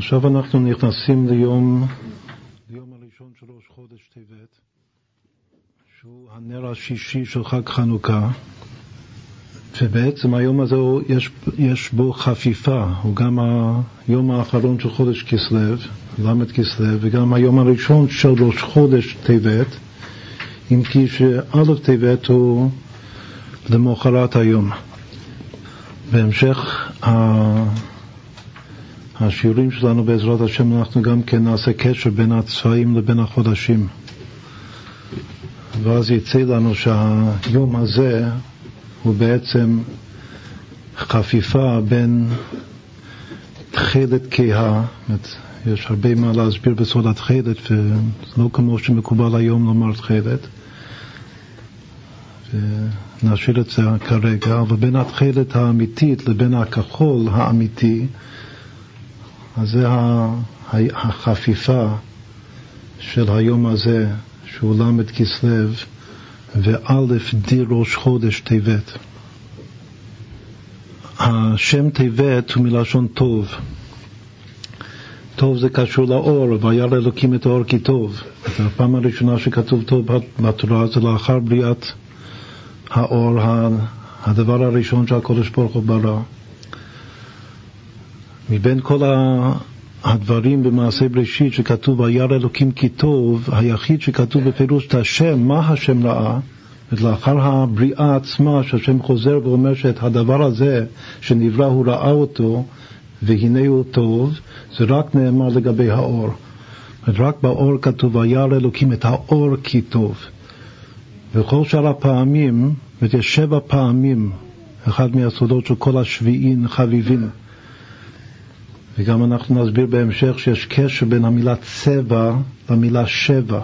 עכשיו אנחנו נכנסים ליום, ליום הראשון של ראש חודש טבת, שהוא הנר השישי של חג חנוכה, ובעצם היום הזה יש, יש בו חפיפה, הוא גם היום האחרון של חודש כסלו, ל' כסלו, וגם היום הראשון של ראש חודש טבת, אם כי שא' טבת הוא למחרת היום. בהמשך השיעורים שלנו בעזרת השם אנחנו גם כן נעשה קשר בין הצבעים לבין החודשים. ואז יצא לנו שהיום הזה הוא בעצם חפיפה בין תכלת כהה, יש הרבה מה להסביר בסוד התכלת ולא כמו שמקובל היום לומר תכלת. ונשאיר את זה כרגע, אבל בין התכלת האמיתית לבין הכחול האמיתי אז זה החפיפה של היום הזה, שהוא ל' כסלו, וא' די ראש חודש טבת. השם טבת הוא מלשון טוב. טוב זה קשור לאור, וירא אלוקים את האור כי טוב. הפעם הראשונה שכתוב טוב בתורה זה לאחר בריאת האור, הדבר הראשון שהקודש ברוך הוא ברא. מבין כל הדברים במעשה בראשית שכתוב וירא אלוקים כי טוב, היחיד שכתוב בפירוש את השם, מה השם ראה? לאחר הבריאה עצמה, שהשם חוזר ואומר שאת הדבר הזה שנברא הוא ראה אותו והנה הוא טוב, זה רק נאמר לגבי האור. רק באור כתוב וירא אלוקים את האור כי טוב. וכל שאר הפעמים, ויש שבע פעמים, אחד מהסודות של כל השביעין חביבין. וגם אנחנו נסביר בהמשך שיש קשר בין המילה צבע למילה שבע.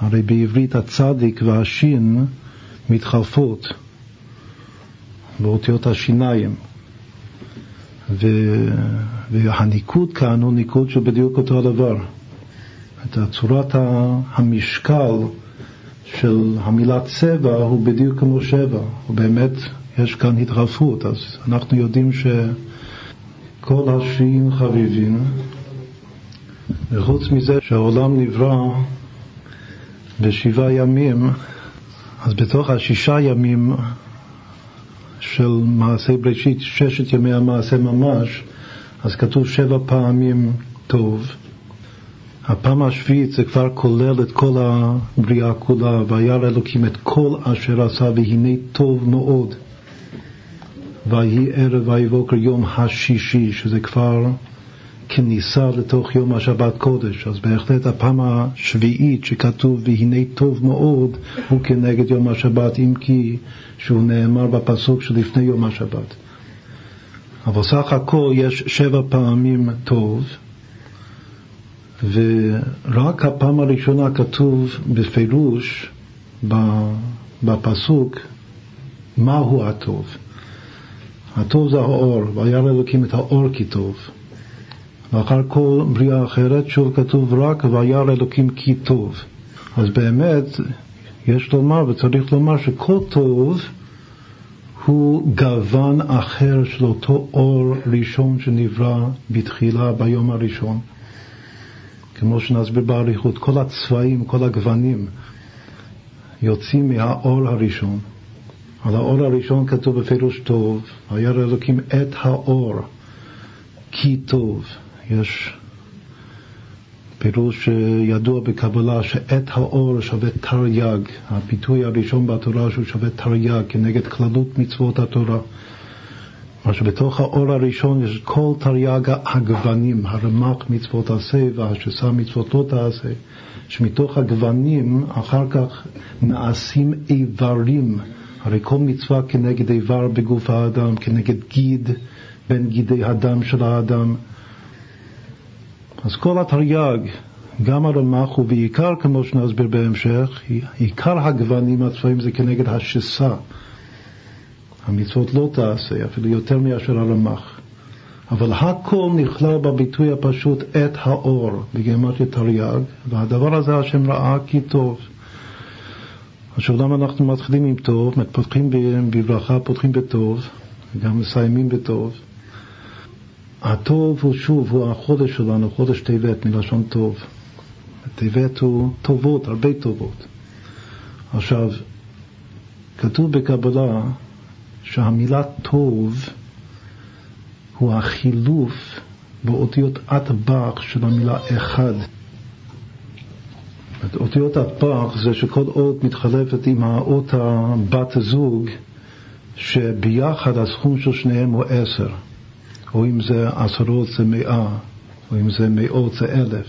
הרי בעברית הצדיק והשין מתחלפות באותיות השיניים. ו... והניקוד כאן הוא ניקוד שהוא בדיוק אותו הדבר. את צורת המשקל של המילה צבע הוא בדיוק כמו שבע, ובאמת יש כאן התחלפות, אז אנחנו יודעים ש... כל השביעים חביבים, וחוץ מזה שהעולם נברא בשבעה ימים, אז בתוך השישה ימים של מעשה בראשית, ששת ימי המעשה ממש, אז כתוב שבע פעמים טוב. הפעם השביעית זה כבר כולל את כל הבריאה כולה, וירא אלוקים את כל אשר עשה והנה טוב מאוד. ויהי ערב ויהי בוקר יום השישי, שזה כבר כניסה לתוך יום השבת קודש. אז בהחלט הפעם השביעית שכתוב והנה טוב מאוד הוא כנגד יום השבת, אם כי שהוא נאמר בפסוק שלפני יום השבת. אבל סך הכל יש שבע פעמים טוב, ורק הפעם הראשונה כתוב בפירוש בפסוק מהו הטוב. הטוב זה האור, וירא אלוקים את האור כי טוב. ואחר כל בריאה אחרת, שוב כתוב רק וירא אלוקים כי טוב. אז באמת, יש לומר וצריך לומר שכל טוב הוא גוון אחר של אותו אור ראשון שנברא בתחילה ביום הראשון. כמו שנסביר באריכות, כל הצבעים, כל הגוונים יוצאים מהאור הראשון. על האור הראשון כתוב בפירוש טוב, וירא אלוקים את האור כי טוב. יש פירוש ידוע בקבלה שאת האור שווה תרי"ג, הביטוי הראשון בתורה שהוא שווה תרי"ג כנגד כללות מצוות התורה. מה שבתוך האור הראשון יש כל תרי"ג הגוונים, הרמ"ח מצוות עשה והשסה מצוות לא תעשה, שמתוך הגוונים אחר כך נעשים איברים הרי כל מצווה כנגד איבר בגוף האדם, כנגד גיד בין גידי הדם של האדם. אז כל התרי"ג, גם הרמ"ח ובעיקר, כמו שנסביר בהמשך, עיקר הגוונים הצבאיים זה כנגד השסה. המצוות לא תעשה, אפילו יותר מאשר הרמ"ח. אבל הכל נכלל בביטוי הפשוט את האור, בגמטיה תרי"ג, והדבר הזה השם ראה כי טוב. עכשיו למה אנחנו מתחילים עם טוב, פותחים בברכה, פותחים בטוב, וגם מסיימים בטוב. הטוב הוא שוב, הוא החודש שלנו, חודש טבת מלשון טוב. טבת הוא טובות, הרבה טובות. עכשיו, כתוב בקבלה שהמילה טוב הוא החילוף באותיות אטבח של המילה אחד. אותיות אטבח זה שכל אות מתחלפת עם האות הבת הזוג, שביחד הסכום של שניהם הוא עשר, או אם זה עשרות זה מאה, או אם זה מאות זה אלף.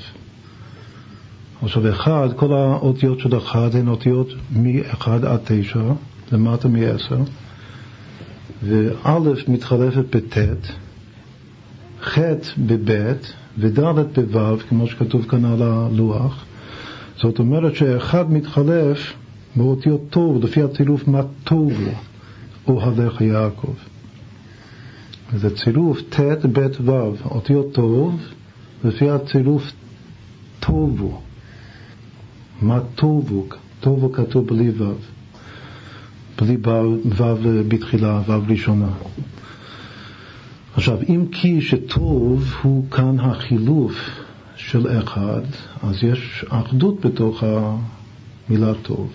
עכשיו אחד, כל האותיות של אחד הן אותיות מ-1 עד 9, למטה מ-10, וא' מתחלפת בט', ח' בב' וד' בו', כמו שכתוב כאן על הלוח. זאת אומרת שאחד מתחלף באותיות טוב, לפי הצירוף מה טוב לו, אוהליך יעקב. זה צירוף ט' ב' ו', אותיות טוב, לפי הצירוף טובו. מה טובו? טובו כתוב בלי ו', בלי ו' בתחילה, ו' ראשונה. עכשיו, אם כי שטוב הוא כאן החילוף של אחד, אז יש אחדות בתוך המילה טוב.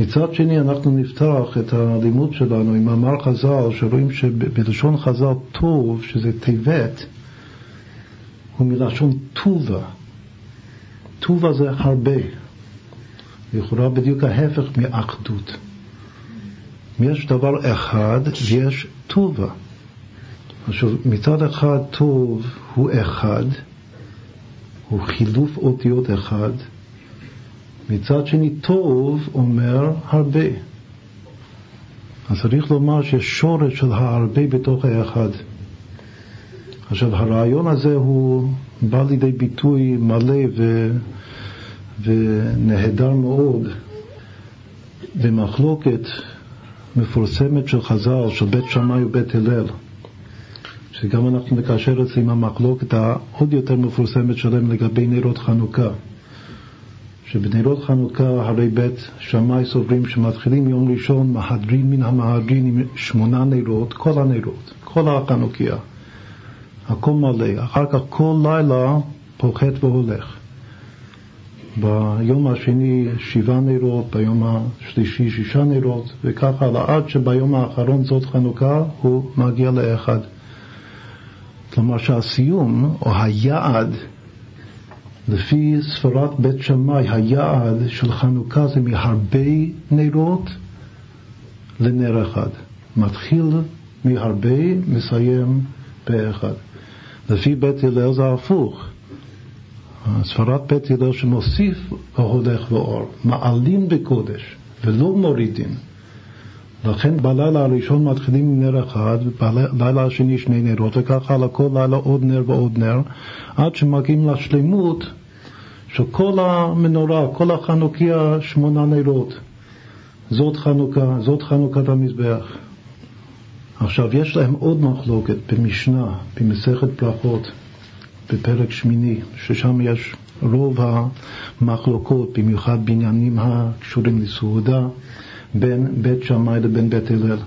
מצד שני, אנחנו נפתח את הלימוד שלנו עם מאמר חז"ל, שרואים שבלשון חז"ל טוב, שזה טבת, הוא מלשון טובה. טובה זה הרבה. לכאורה בדיוק ההפך מאחדות. יש דבר אחד, יש טובה. עכשיו, מצד אחד טוב הוא אחד, הוא חילוף אותיות אחד, מצד שני טוב אומר הרבה. אז צריך לומר שורש של ההרבה בתוך האחד. עכשיו, הרעיון הזה הוא בא לידי ביטוי מלא ו... ונהדר מאוד במחלוקת מפורסמת של חז"ל, של בית שמאי ובית הלל, שגם אנחנו נקשר את זה עם המחלוקת העוד יותר מפורסמת שלהם לגבי נרות חנוכה. שבנרות חנוכה הרי בית שמאי סוברים שמתחילים יום ראשון מהדרין מן המהדרין עם שמונה נרות, כל הנרות, כל החנוכיה, הכל מלא, אחר כך כל לילה פוחת והולך. ביום השני שבעה נרות, ביום השלישי שישה נרות, וככה עד שביום האחרון זאת חנוכה הוא מגיע לאחד. כלומר שהסיום, או היעד, לפי ספרת בית שמאי, היעד של חנוכה זה מהרבה נרות לנר אחד. מתחיל מהרבה, מסיים באחד. לפי בית הלל זה הפוך. ספרת בית הלל שמוסיף ההולך ואור, מעלים בקודש ולא מורידים. לכן בלילה הראשון מתחילים עם נר אחד, ובלילה השני שני נרות, וככה על כל לילה עוד נר ועוד נר, עד שמגיעים לשלמות של כל המנורה, כל החנוכיה, שמונה נרות. זאת חנוכה, זאת חנוכת המזבח. עכשיו, יש להם עוד מחלוקת במשנה, במסכת ברכות. בפרק שמיני, ששם יש רוב המחלוקות, במיוחד בעניינים הקשורים לסעודה, בין בית שמאי לבין בית הלל.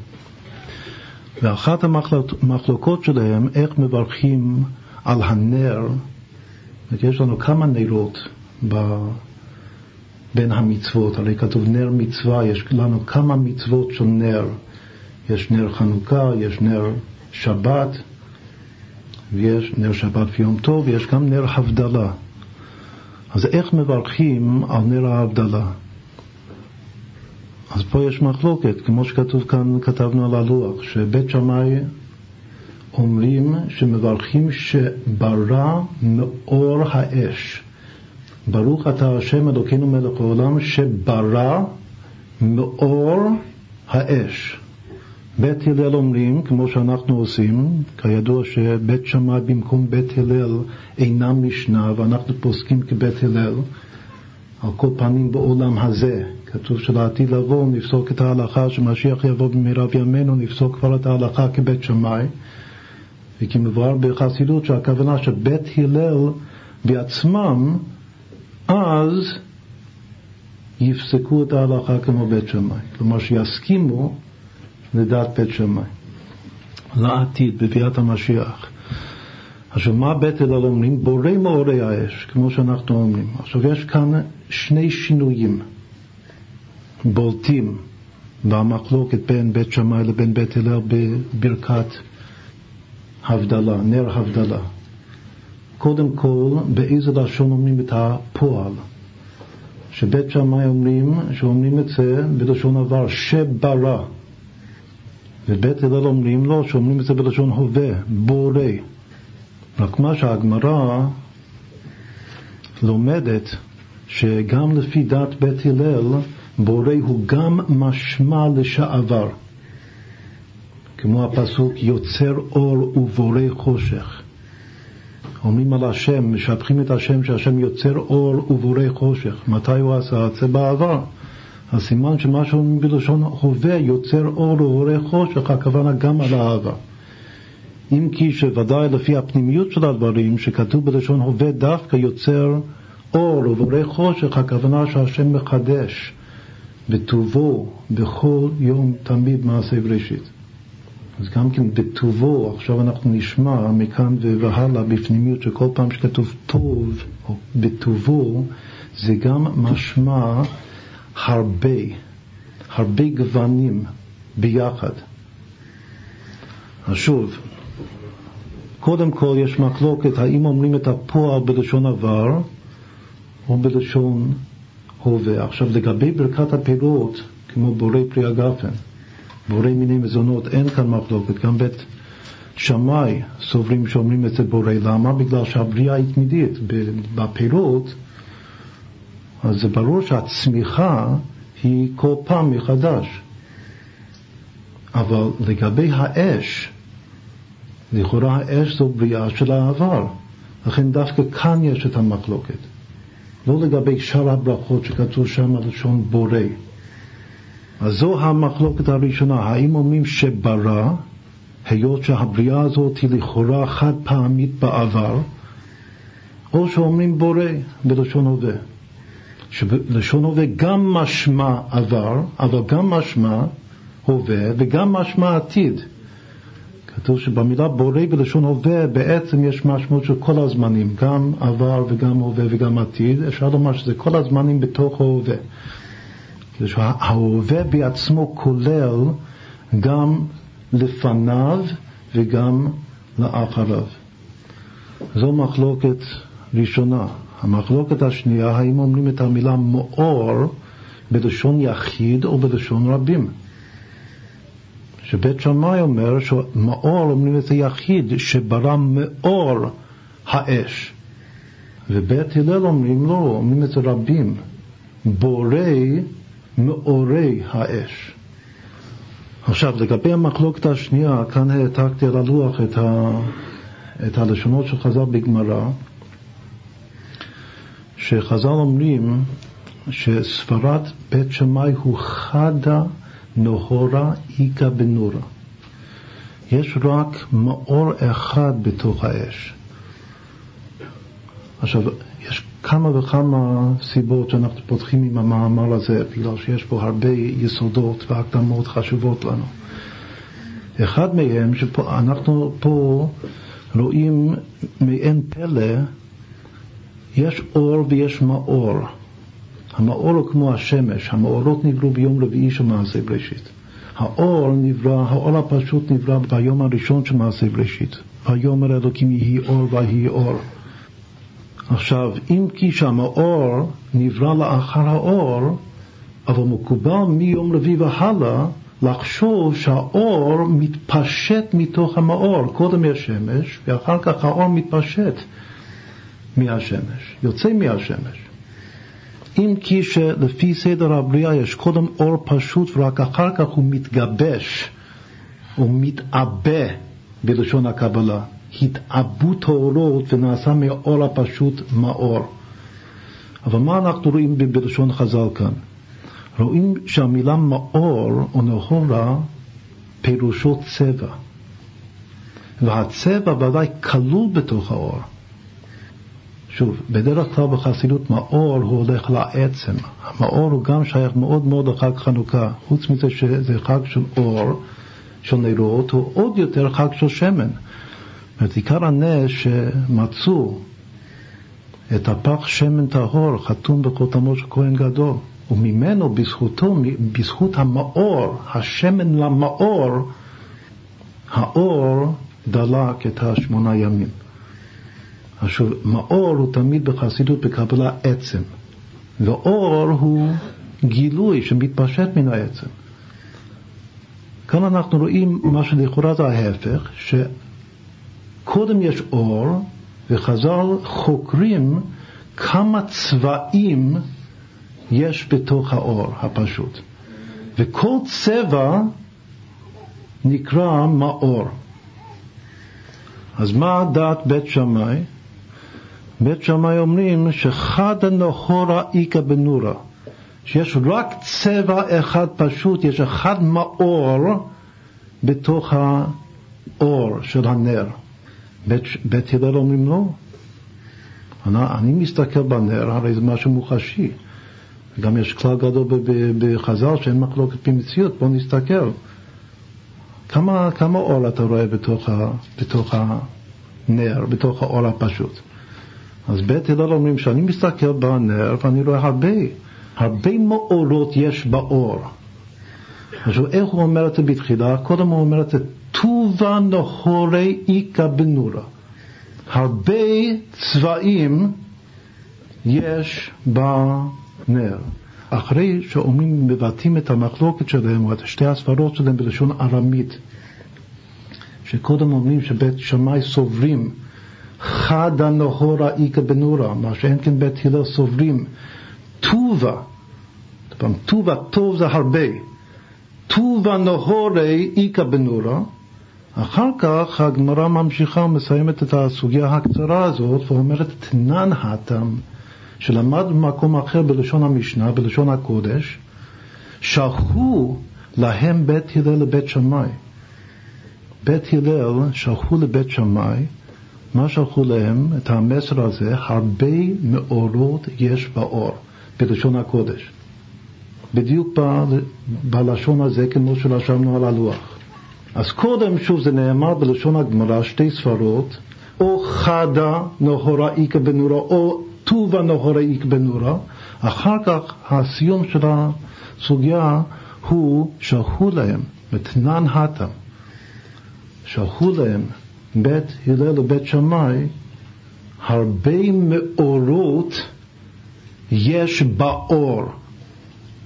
ואחת המחלוקות שלהם, איך מברכים על הנר, יש לנו כמה נרות ב... בין המצוות, הרי כתוב נר מצווה, יש לנו כמה מצוות של נר. יש נר חנוכה, יש נר שבת, ויש נר שבת ויום טוב, ויש גם נר הבדלה. אז איך מברכים על נר ההבדלה? אז פה יש מחלוקת, כמו שכתוב כאן, כתבנו על הלוח, שבית שמאי אומרים שמברכים שברא מאור האש. ברוך אתה השם אלוקינו מלך העולם שברא מאור האש. בית הלל אומרים, כמו שאנחנו עושים, כידוע שבית שמאי במקום בית הלל אינם משנה, ואנחנו פוסקים כבית הלל, על כל פנים בעולם הזה. כתוב שלעתיד לבוא נפסוק את ההלכה, שמשיח יבוא במהרה בימינו, נפסוק כבר את ההלכה כבית שמאי, וכי מבואר בחסידות שהכוונה שבית הלל בעצמם, אז יפסקו את ההלכה כמו בית שמאי. כלומר שיסכימו לדעת בית שמאי, לעתיד, בביאת המשיח. עכשיו, מה בית הלל אומרים? בורא מאורי האש, כמו שאנחנו אומרים. עכשיו, יש כאן שני שינויים בולטים במחלוקת בין בית שמאי לבין בית הלל בברכת הבדלה, נר הבדלה. קודם כל, באיזה לשון אומרים את הפועל? שבית שמאי אומרים, שאומרים את זה בלשון עבר, שברא. ובית הלל אומרים לו, שאומרים את זה בלשון הווה, בורא. רק מה שהגמרא לומדת, שגם לפי דת בית הלל, בורא הוא גם משמע לשעבר. כמו הפסוק יוצר אור ובורא חושך. אומרים על השם, משבחים את השם שהשם יוצר אור ובורא חושך. מתי הוא עשה את זה? בעבר. הסימן שמה שאומרים בלשון הווה יוצר אור ובורא חושך, הכוונה גם על האהבה. אם כי שוודאי לפי הפנימיות של הדברים, שכתוב בלשון הווה דווקא יוצר אור ובורא חושך, הכוונה שהשם מחדש בטובו בכל יום תמיד מעשה בראשית. אז גם כן בטובו, עכשיו אנחנו נשמע מכאן והלאה בפנימיות שכל פעם שכתוב טוב או בטובו, זה גם משמע הרבה, הרבה גוונים ביחד. אז שוב, קודם כל יש מחלוקת האם אומרים את הפועל בלשון עבר או בלשון הווה. עכשיו לגבי ברכת הפירות, כמו בורא פרי הגפן, בורא מיני מזונות, אין כאן מחלוקת, גם בית שמאי סוברים שאומרים את זה בורא, למה? בגלל שהבריאה היא תמידית, בפירות, אז זה ברור שהצמיחה היא כל פעם מחדש. אבל לגבי האש, לכאורה האש זו בריאה של העבר, לכן דווקא כאן יש את המחלוקת. לא לגבי שאר הברכות שכתוב שם לשון בורא. אז זו המחלוקת הראשונה, האם אומרים שברא, היות שהבריאה הזאת היא לכאורה חד פעמית בעבר, או שאומרים בורא בלשון הווה. שבלשון הווה גם משמע עבר, אבל גם משמע הווה וגם משמע עתיד. כתוב שבמילה בורא בלשון הווה בעצם יש משמעות של כל הזמנים, גם עבר וגם הווה וגם עתיד, אפשר לומר שזה כל הזמנים בתוך ההווה. ההווה בעצמו כולל גם לפניו וגם לאחריו. זו מחלוקת ראשונה. המחלוקת השנייה, האם אומרים את המילה מאור בלשון יחיד או בלשון רבים. שבית שמאי אומר שמאור אומרים את זה יחיד שברא מאור האש. ובית הלל אומרים לא, אומרים את רבים, בורא מאורי האש. עכשיו, לגבי המחלוקת השנייה, כאן העתקתי על הלוח את, ה, את הלשונות של חז"ל בגמרא, שחז"ל אומרים שסברת בית שמאי הוא חדה נהורה איכא בנורה. יש רק מאור אחד בתוך האש. עכשיו, יש כמה וכמה סיבות שאנחנו פותחים עם המאמר הזה, בגלל שיש פה הרבה יסודות והקדמות חשובות לנו. אחד מהם, שאנחנו פה רואים מעין פלא, יש אור ויש מאור. המאור הוא כמו השמש, המאורות נבראו ביום רביעי של מעשה בראשית. האור נברא, האור הפשוט נברא ביום הראשון של מעשה בראשית. ויאמר אלוקים יהי אור ויהי אור. עכשיו, אם כי שהמאור נברא לאחר האור, אבל מקובל מיום רביעי והלאה לחשוב שהאור מתפשט מתוך המאור. קודם יש שמש, ואחר כך האור מתפשט מהשמש, יוצא מהשמש. אם כי שלפי סדר הבריאה יש קודם אור פשוט ורק אחר כך הוא מתגבש, הוא מתעבה בלשון הקבלה. התעבות האורות ונעשה מהאור הפשוט מאור. אבל מה אנחנו רואים בלשון חז"ל כאן? רואים שהמילה מאור או נהורה פירושו צבע. והצבע ודאי כלול בתוך האור. שוב, בדרך כלל בחסידות מאור הוא הולך לעצם. המאור הוא גם שייך מאוד מאוד לחג חנוכה. חוץ מזה שזה חג של אור, של נרות, הוא עוד יותר חג של שמן. זאת עיקר הנס שמצאו את הפח שמן טהור חתום בחותמו של כהן גדול, וממנו, בזכותו, בזכות המאור, השמן למאור, האור דלק את השמונה ימים. עכשיו, מאור הוא תמיד בחסידות בקבלה עצם, ואור הוא גילוי שמתפשט מן העצם. כאן אנחנו רואים מה שלכאורה זה ההפך, שקודם יש אור, וחז"ל חוקרים כמה צבעים יש בתוך האור הפשוט. וכל צבע נקרא מאור. אז מה דעת בית שמאי? בית שמאי אומרים שחד הנהורה איכא בנורה, שיש רק צבע אחד פשוט, יש אחד מאור בתוך האור של הנר. בית, בית הלל אומרים לא. אני, אני מסתכל בנר, הרי זה משהו מוחשי. גם יש כלל גדול בחז"ל שאין מחלוקת במציאות, בואו נסתכל. כמה, כמה אור אתה רואה בתוך, בתוך הנר, בתוך האור הפשוט? אז בית הלל אומרים שאני מסתכל בנר ואני רואה הרבה, הרבה מאורות יש באור. עכשיו, איך הוא אומר את זה בתחילה? קודם הוא אומר את זה, טובה נהורי איכא בנורה. הרבה צבעים יש בנר. אחרי שאומרים, מבטאים את המחלוקת שלהם, או את שתי הספרות שלהם בלשון ארמית, שקודם אומרים שבית שמאי סוברים חד הנהורה איכא בנורה, מה שאין כן בית הלל סוברים טובה, טובה טוב זה הרבה, טובה נהורי איכא בנורה, אחר כך הגמרא ממשיכה ומסיימת את הסוגיה הקצרה הזאת ואומרת תנן הטם שלמד במקום אחר בלשון המשנה, בלשון הקודש, שלחו להם בית הלל לבית שמאי. בית הלל שלחו לבית שמאי, מה שלחו להם? את המסר הזה, הרבה מאורות יש באור, בלשון הקודש. בדיוק ב, בלשון הזה כמו שרשמנו על הלוח. אז קודם, שוב, זה נאמר בלשון הגמרא, שתי ספרות, או חדה נהורה איכא בנורה, או טובה נהוראיק בנורה, אחר כך הסיום של הסוגיה הוא שלחו להם, מתנן הטה, שלחו להם בית הלל ובית שמאי, הרבה מאורות יש באור.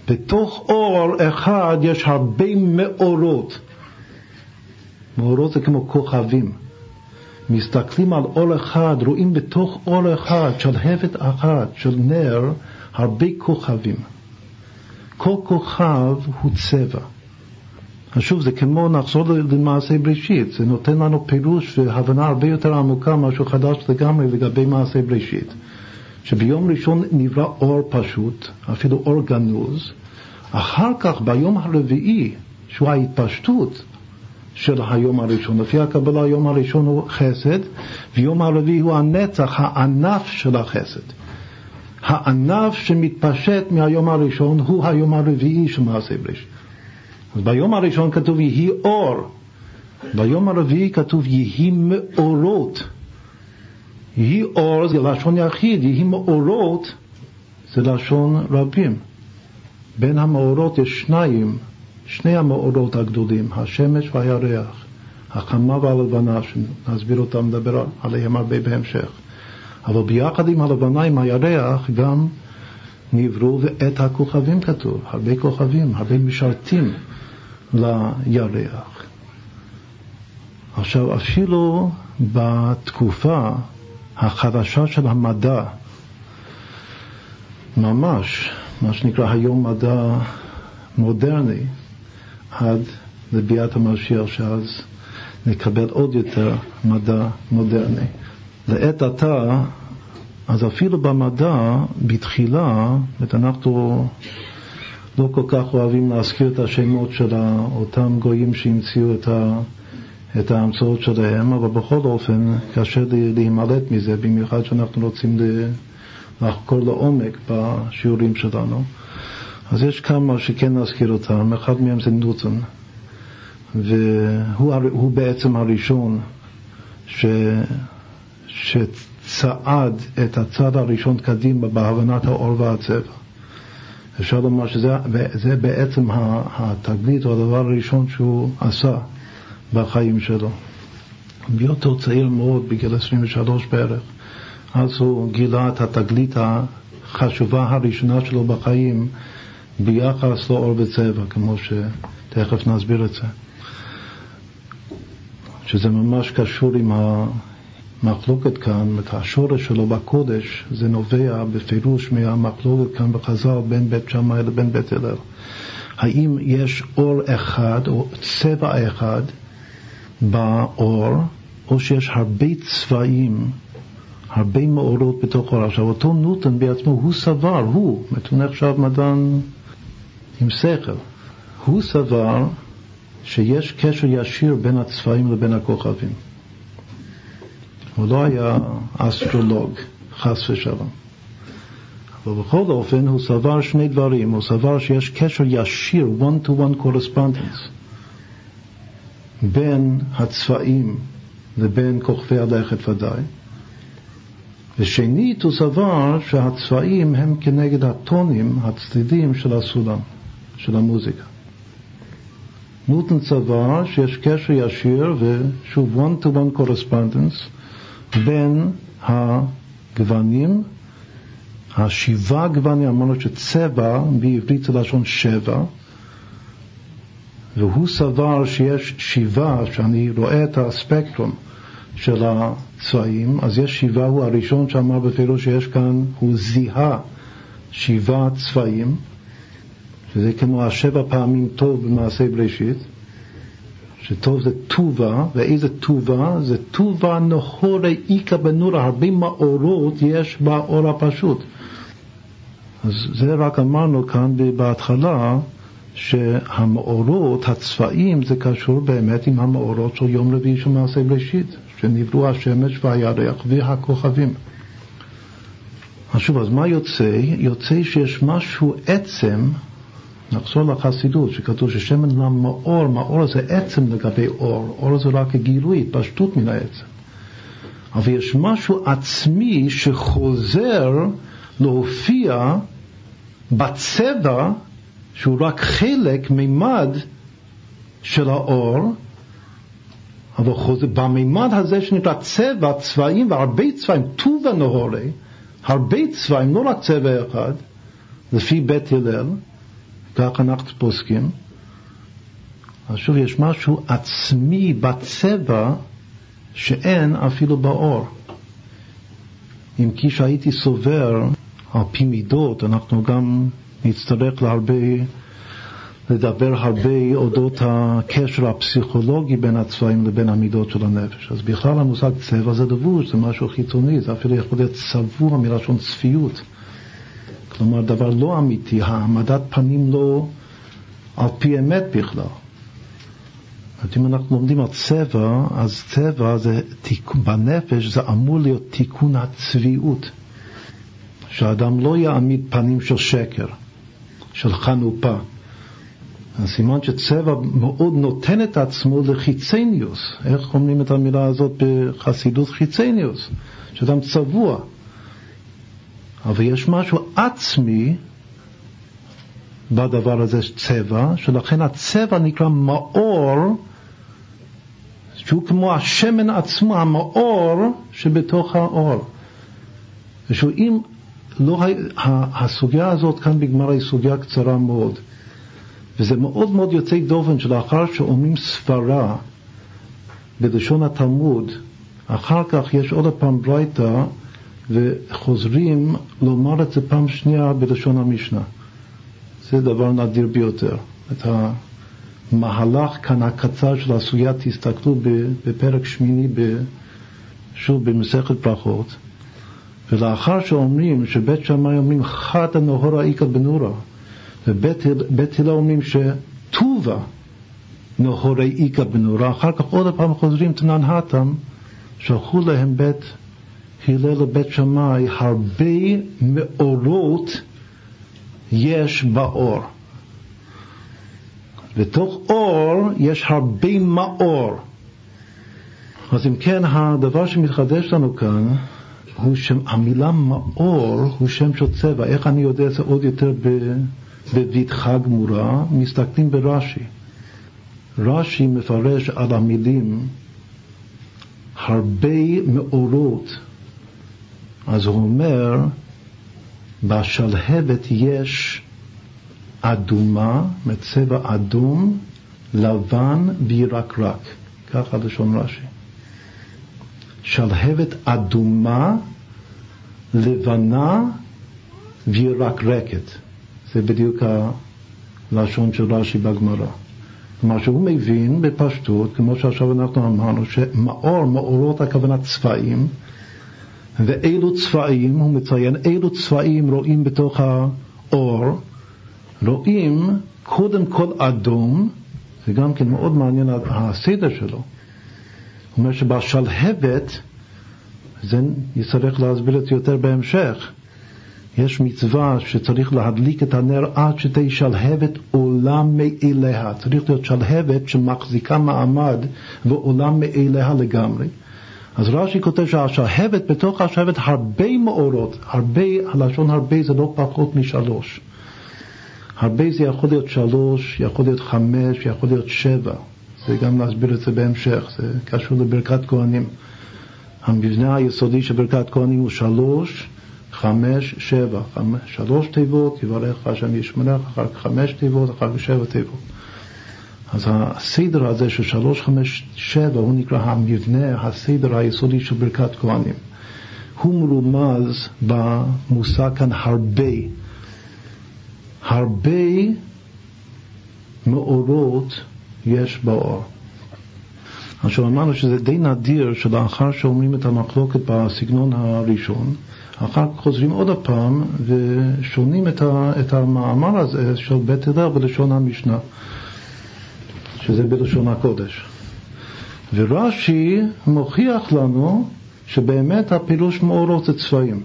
בתוך אור אחד יש הרבה מאורות. מאורות זה כמו כוכבים. מסתכלים על אור אחד, רואים בתוך אור אחד, שלהבת אחת, של נר, הרבה כוכבים. כל כוכב הוא צבע. שוב, זה כמו נחזור למעשה בראשית, זה נותן לנו פירוש והבנה הרבה יותר עמוקה, משהו חדש לגמרי לגבי מעשה בראשית. שביום ראשון נברא אור פשוט, אפילו אור גנוז, אחר כך ביום הרביעי, שהוא ההתפשטות, של היום הראשון. לפי הקבלה היום הראשון הוא חסד, ויום הרביעי הוא הנצח, הענף של החסד. הענף שמתפשט מהיום הראשון הוא היום הרביעי של מעשה בראשית. אז ביום הראשון כתוב יהי אור, ביום הרביעי כתוב יהי מאורות. יהי אור זה לשון יחיד, יהי מאורות זה לשון רבים. בין המאורות יש שניים, שני המאורות הגדולים, השמש והירח, החמה והלבנה, שנסביר אותם, נדבר עליהם הרבה בהמשך. אבל ביחד עם הלבנה, עם הירח, גם נבראו את הכוכבים כתוב, הרבה כוכבים, הרבה משרתים לירח. עכשיו, אפילו בתקופה החדשה של המדע, ממש, מה שנקרא היום מדע מודרני, עד לביאת המשיח, שאז נקבל עוד יותר מדע מודרני. לעת עתה, אז אפילו במדע, בתחילה, אנחנו לא כל כך אוהבים להזכיר את השמות של אותם גויים שהמציאו את, ה, את ההמצאות שלהם, אבל בכל אופן קשה להימלט מזה, במיוחד שאנחנו רוצים לחקור לעומק בשיעורים שלנו. אז יש כמה שכן נזכיר אותם, אחד מהם זה נוטון, והוא בעצם הראשון ש... שצעד את הצד הראשון קדימה בהבנת האור והצבע. אפשר לומר שזה בעצם התגלית או הדבר הראשון שהוא עשה בחיים שלו. בהיותו צעיר מאוד, בגיל 23 בערך, אז הוא גילה את התגלית החשובה הראשונה שלו בחיים ביחס לאור וצבע, כמו שתכף נסביר את זה. שזה ממש קשור עם המחלוקת כאן, השורש שלו בקודש, זה נובע בפירוש מהמחלוקת כאן בחז"ל בין בית שמאי לבין בית הלל. האם יש אור אחד או צבע אחד באור, או שיש הרבה צבעים, הרבה מאורות בתוך האור. עכשיו, אותו נוטון בעצמו, הוא סבר, הוא, הוא נחשב מדען עם שכל, הוא סבר שיש קשר ישיר בין הצבעים לבין הכוכבים. הוא לא היה אסטרולוג, חס ושלום. אבל בכל אופן הוא סבר שני דברים, הוא סבר שיש קשר ישיר, one-to-one correspondence, בין הצבעים לבין כוכבי הלכת ודאי. ושנית, הוא סבר שהצבעים הם כנגד הטונים, הצדדים של הסולם, של המוזיקה. נוטון סבר שיש קשר ישיר ושוב one to one correspondence בין הגוונים, השבעה גוונים, אמרנו שצבע בעברית זה לשון שבע, והוא סבר שיש שבעה, שאני רואה את הספקטרום של הצבעים, אז יש שבעה, הוא הראשון שאמר בפירוש שיש כאן, הוא זיהה שבעה צבעים, שזה כמו השבע פעמים טוב במעשה בראשית, שטוב זה טובה, ואיזה טובה? זה טובה נהורי איכא בנורה, הרבה מאורות יש באור הפשוט. אז זה רק אמרנו כאן בהתחלה, שהמאורות, הצבעים, זה קשור באמת עם המאורות של יום רביעי של מעשה בראשית, שנבראו השמש והירח והכוכבים. אז שוב, אז מה יוצא? יוצא שיש משהו עצם נחזור לחסידות, שכתוב ששמן למאור, מאור זה עצם לגבי אור, אור זה רק הגילוי, התפשטות מן העצם. אבל יש משהו עצמי שחוזר להופיע בצבע שהוא רק חלק, מימד של האור, אבל חוזר, במימד הזה שנקרא צבע, צבעים והרבה צבעים, טובה נהורי, הרבה צבעים, לא רק צבע אחד, לפי בית הלל, כך אנחנו פוסקים. אז שוב, יש משהו עצמי בצבע שאין אפילו באור. אם כי שהייתי סובר על פי מידות, אנחנו גם נצטרך להרבה, לדבר הרבה אודות הקשר הפסיכולוגי בין הצבעים לבין המידות של הנפש. אז בכלל המושג צבע זה דבוש, זה משהו חיצוני, זה אפילו יכול להיות צבוע מלשון צפיות. כלומר דבר לא אמיתי, העמדת פנים לא על פי אמת בכלל. זאת אם אנחנו לומדים על צבע, אז צבע זה, בנפש זה אמור להיות תיקון הצביעות. שהאדם לא יעמיד פנים של שקר, של חנופה. הסימן שצבע מאוד נותן את עצמו לחיצניוס. איך אומרים את המילה הזאת בחסידות חיצניוס? שאדם צבוע. אבל יש משהו עצמי בדבר הזה, צבע, שלכן הצבע נקרא מאור, שהוא כמו השמן עצמו, המאור שבתוך האור. ושהוא אם לא, הסוגיה הזאת כאן בגמר היא סוגיה קצרה מאוד, וזה מאוד מאוד יוצא דופן שלאחר שאומרים סברה בלשון התלמוד, אחר כך יש עוד פעם ברייתא וחוזרים לומר את זה פעם שנייה בלשון המשנה. זה דבר נדיר ביותר. את המהלך כאן הקצר של הסוגיה, תסתכלו בפרק שמיני, שוב במסכת ברכות, ולאחר שאומרים שבית שמאי אומרים חד הנהורה איכא בנורה, ובית הלל אומרים שטובה נהורי איכא בנורה, אחר כך עוד פעם חוזרים תנן התם, שלחו להם בית הלל לבית שמאי, הרבה מאורות יש באור. בתוך אור יש הרבה מאור. אז אם כן, הדבר שמתחדש לנו כאן הוא שהמילה מאור הוא שם של צבע. איך אני יודע זה עוד יותר בבטחה גמורה? מסתכלים ברש"י. רש"י מפרש על המילים הרבה מאורות. אז הוא אומר, בשלהבת יש אדומה, מצבע אדום, לבן וירקרק. ככה לשון רש"י. שלהבת אדומה, לבנה וירקרקת. זה בדיוק הלשון של רש"י בגמרא. כלומר שהוא מבין בפשטות, כמו שעכשיו אנחנו אמרנו, שמאור, מאורות הכוונה צבעים, ואילו צבעים, הוא מציין, אילו צבעים רואים בתוך האור, רואים קודם כל אדום, זה גם כן מאוד מעניין הסדר שלו. הוא אומר שבשלהבת, זה יצטרך להסביר את זה יותר בהמשך, יש מצווה שצריך להדליק את הנר עד שתהיה שלהבת עולה מאליה. צריך להיות שלהבת שמחזיקה מעמד ועולה מאליה לגמרי. אז רש"י כותב שהשלהבת, בתוך השלהבת הרבה מאורות, הרבה, הלשון הרבה זה לא פחות משלוש. הרבה זה יכול להיות שלוש, יכול להיות חמש, יכול להיות שבע. זה גם להסביר את זה בהמשך, זה קשור לברכת כהנים. המבנה היסודי של ברכת כהנים הוא שלוש, חמש, שבע, חמש, שלוש תיבות, יברך השם ישמרך, אחר כך חמש תיבות, אחר כך שבע תיבות. אז הסדר הזה של שלוש, חמש, שבע, הוא נקרא המבנה, הסדר היסודי של ברכת כהנים. הוא מרומז במושג כאן הרבה. הרבה מאורות יש באור. עכשיו אמרנו שזה די נדיר שלאחר שאומרים את המחלוקת בסגנון הראשון, אחר כך חוזרים עוד הפעם ושונים את, המאמר הזה של בית הלל בלשון המשנה, שזה בלשון הקודש. ורש"י מוכיח לנו שבאמת הפילוש מאורות זה צבעים.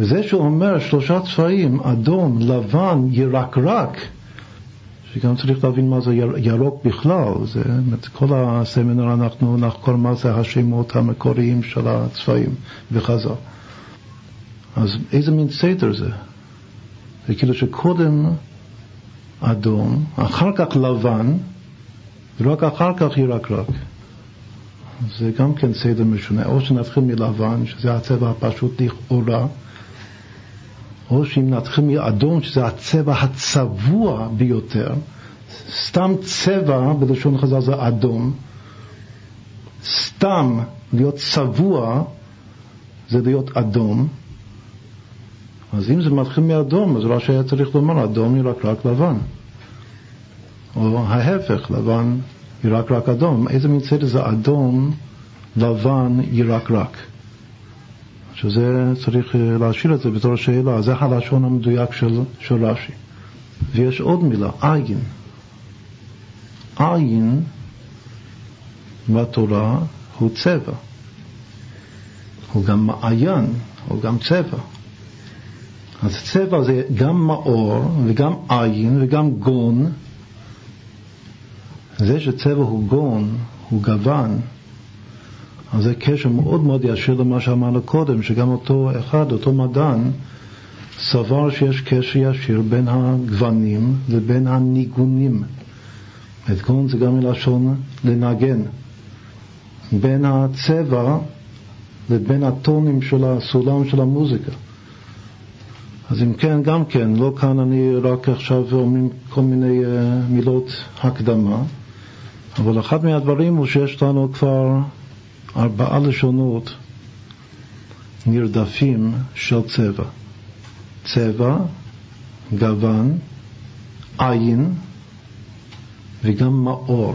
וזה שהוא אומר שלושה צבעים, אדום, לבן, ירקרק, שגם צריך להבין מה זה ירוק בכלל, זה, כל הסמינר אנחנו נחקור מה זה השמות המקוריים של הצבעים וחז"ל. אז איזה מין סדר זה? זה כאילו שקודם אדום, אחר כך לבן, ורק אחר כך ירקרק. זה גם כן סדר משונה. או שנתחיל מלבן, שזה הצבע הפשוט לכאורה, או שאם נתחיל מאדום, שזה הצבע הצבוע ביותר, סתם צבע בלשון חז"ל זה אדום, סתם להיות צבוע זה להיות אדום, אז אם זה מתחיל מאדום, אז רש"י היה צריך לומר אדום ירק רק לבן. או ההפך, לבן ירק רק אדום. איזה מין סדר זה אדום, לבן ירק רק. שזה צריך אה, להשאיר את זה בתור שאלה, זה הלשון המדויק של, של רש"י. ויש עוד מילה, עין. עין בתורה הוא צבע. הוא גם מעיין, הוא גם צבע. אז צבע זה גם מאור וגם עין וגם גון. זה שצבע הוא גון, הוא גוון, אז זה קשר מאוד מאוד ישיר למה שאמרנו קודם, שגם אותו אחד, אותו מדען, סבר שיש קשר ישיר בין הגוונים לבין הניגונים. אתגון זה גם מלשון לנגן. בין הצבע לבין הטונים של הסולם של המוזיקה. אז אם כן, גם כן, לא כאן אני רק עכשיו אומרים כל מיני uh, מילות הקדמה, אבל אחד מהדברים הוא שיש לנו כבר ארבעה לשונות נרדפים של צבע. צבע, גוון, עין וגם מאור.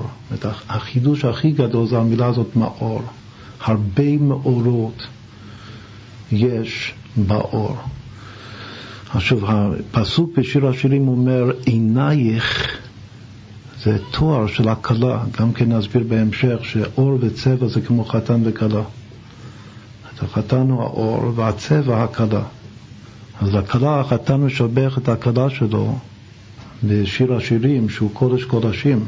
החידוש הכי גדול זה המילה הזאת מאור. הרבה מאורות יש באור. עכשיו, הפסוק בשיר השירים אומר, עינייך זה תואר של הקלה, גם כן נסביר בהמשך שאור וצבע זה כמו חתן וכלה. החתן הוא האור והצבע הקלה. אז הקלה, החתן משבח את הקלה שלו בשיר השירים שהוא קודש קודשים,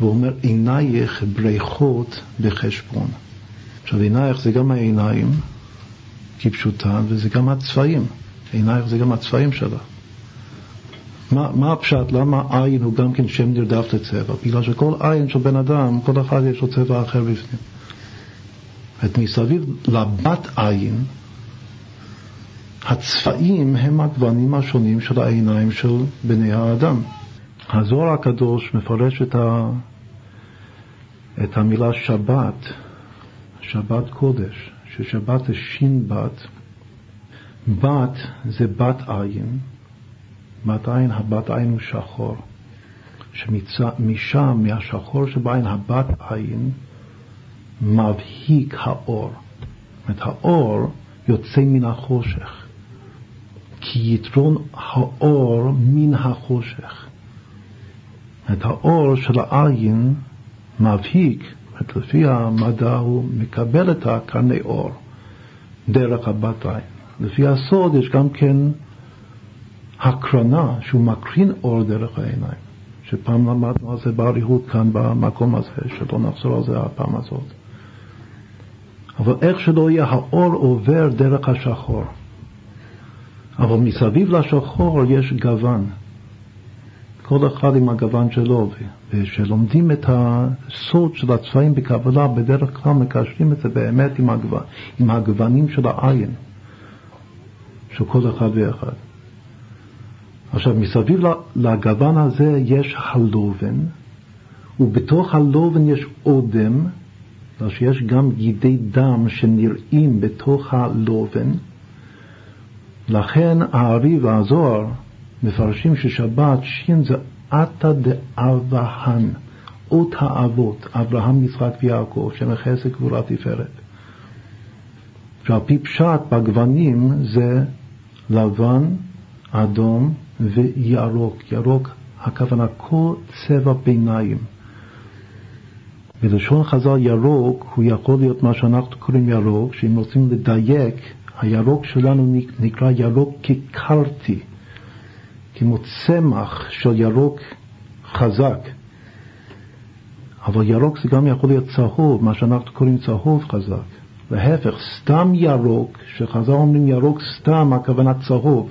והוא אומר, עינייך בריחות בחשבון. עכשיו, עינייך זה גם העיניים, כפשוטן, וזה גם הצבעים. עינייך זה גם הצבעים שלה. מה, מה הפשט? למה עין הוא גם כן שם נרדף לצבע? בגלל שכל עין של בן אדם, כל אחד יש לו צבע אחר בפנים. את מסביב לבת עין, הצבעים הם הגוונים השונים של העיניים של בני האדם. הזוהר הקדוש מפרש את, ה, את המילה שבת, שבת קודש, ששבת זה שין בת, בת זה בת עין, בת עין, הבת עין הוא שחור, שמשם, מהשחור שבעין, הבת עין, מבהיק האור. זאת אומרת, האור יוצא מן החושך, כי יתרון האור מן החושך. את האור של העין מבהיק, לפי המדע הוא מקבל את הקרני אור דרך הבת עין. לפי הסוד יש גם כן הקרנה שהוא מקרין אור דרך העיניים, שפעם למדנו על זה באריכות כאן במקום הזה, שלא נחזור על זה הפעם הזאת. אבל איך שלא יהיה, האור עובר דרך השחור. אבל מסביב לשחור יש גוון. כל אחד עם הגוון שלו, וכשלומדים את הסוד של הצבעים בקבלה, בדרך כלל מקשרים את זה באמת עם, הגוון, עם הגוונים של העין, של כל אחד ואחד. עכשיו, מסביב לגוון הזה יש הלובן, ובתוך הלובן יש אודם, בגלל שיש גם גידי דם שנראים בתוך הלובן. לכן הארי והזוהר מפרשים ששבת שין זה עתא דאבהן, אות האבות, אברהם, יצחק ויעקב, שם החסד גבורה תפארת. שעל פי פשט בגוונים זה לבן, אדום וירוק. ירוק, הכוונה כל צבע ביניים. בלשון חז"ל ירוק הוא יכול להיות מה שאנחנו קוראים ירוק, שאם רוצים לדייק, הירוק שלנו נקרא ירוק כקרטי, כמו צמח של ירוק חזק. אבל ירוק זה גם יכול להיות צהוב, מה שאנחנו קוראים צהוב חזק. להפך, סתם ירוק, שחז"ל אומרים ירוק סתם, הכוונה צהוב.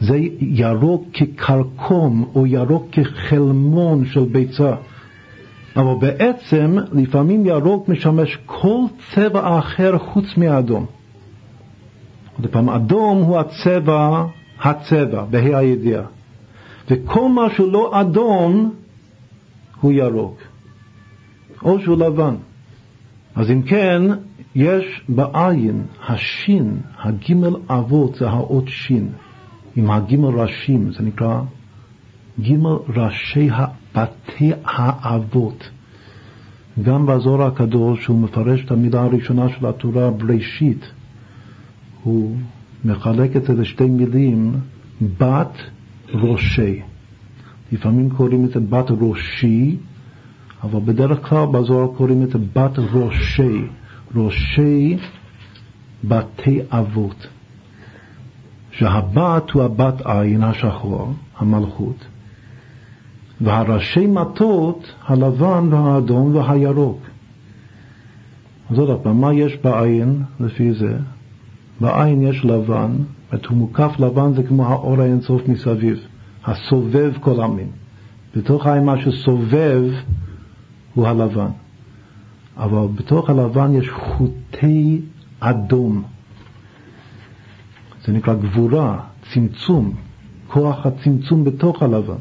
זה ירוק כקרקום או ירוק כחלמון של ביצה. אבל בעצם לפעמים ירוק משמש כל צבע אחר חוץ מאדום. עוד פעם, אדום הוא הצבע, הצבע, בה"א הידיעה. וכל מה שהוא לא אדום הוא ירוק, או שהוא לבן. אז אם כן, יש בעין, השין, הגימל אבות זה האות שין, עם הגימל ראשים, זה נקרא גימל ראשי בתי האבות. גם בזוהר הקדוש, הוא מפרש את המילה הראשונה של התורה, בראשית, הוא מחלק את זה לשתי מילים, בת ראשי. לפעמים קוראים את זה בת ראשי, אבל בדרך כלל בזוהר קוראים את זה בת ראשי, ראשי בתי אבות. שהבת הוא הבת עין השחור, המלכות, והראשי מטות הלבן והאדום והירוק. אז עוד פעם, מה יש בעין לפי זה? בעין יש לבן, זאת הוא מוקף לבן זה כמו האור האינסוף מסביב, הסובב כל המין. בתוך העין מה שסובב הוא הלבן. אבל בתוך הלבן יש חוטי אדום. זה נקרא גבורה, צמצום, כוח הצמצום בתוך הלבן.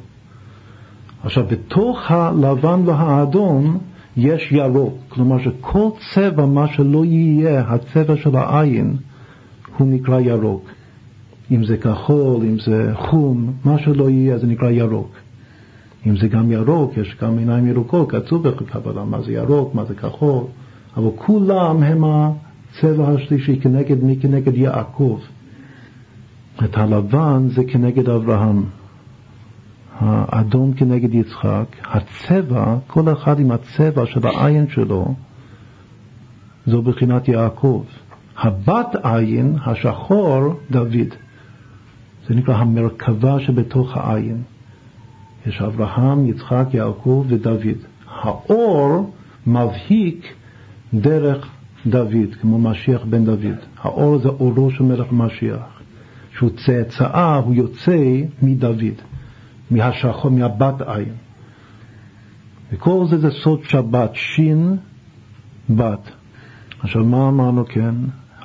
עכשיו, בתוך הלבן והאדום יש ירוק, כלומר שכל צבע, מה שלא יהיה, הצבע של העין, הוא נקרא ירוק. אם זה כחול, אם זה חום, מה שלא יהיה זה נקרא ירוק. אם זה גם ירוק, יש גם עיניים ירוקות, כתוב בקבלה מה זה ירוק, מה זה כחול, אבל כולם הם הצבע השלישי כנגד מי? כנגד יעקב. את הלבן זה כנגד אברהם. האדום כנגד יצחק, הצבע, כל אחד עם הצבע של העין שלו, זו בחינת יעקב. הבת עין, השחור, דוד. זה נקרא המרכבה שבתוך העין. יש אברהם, יצחק, יעקב ודוד. האור מבהיק דרך דוד, כמו משיח בן דוד. האור זה אורו של מלך משיח. שהוא צאצאה, הוא יוצא מדוד, מהשחור, מהבת עין. וכל זה זה סוד שבת, שין בת. עכשיו מה אמרנו כן?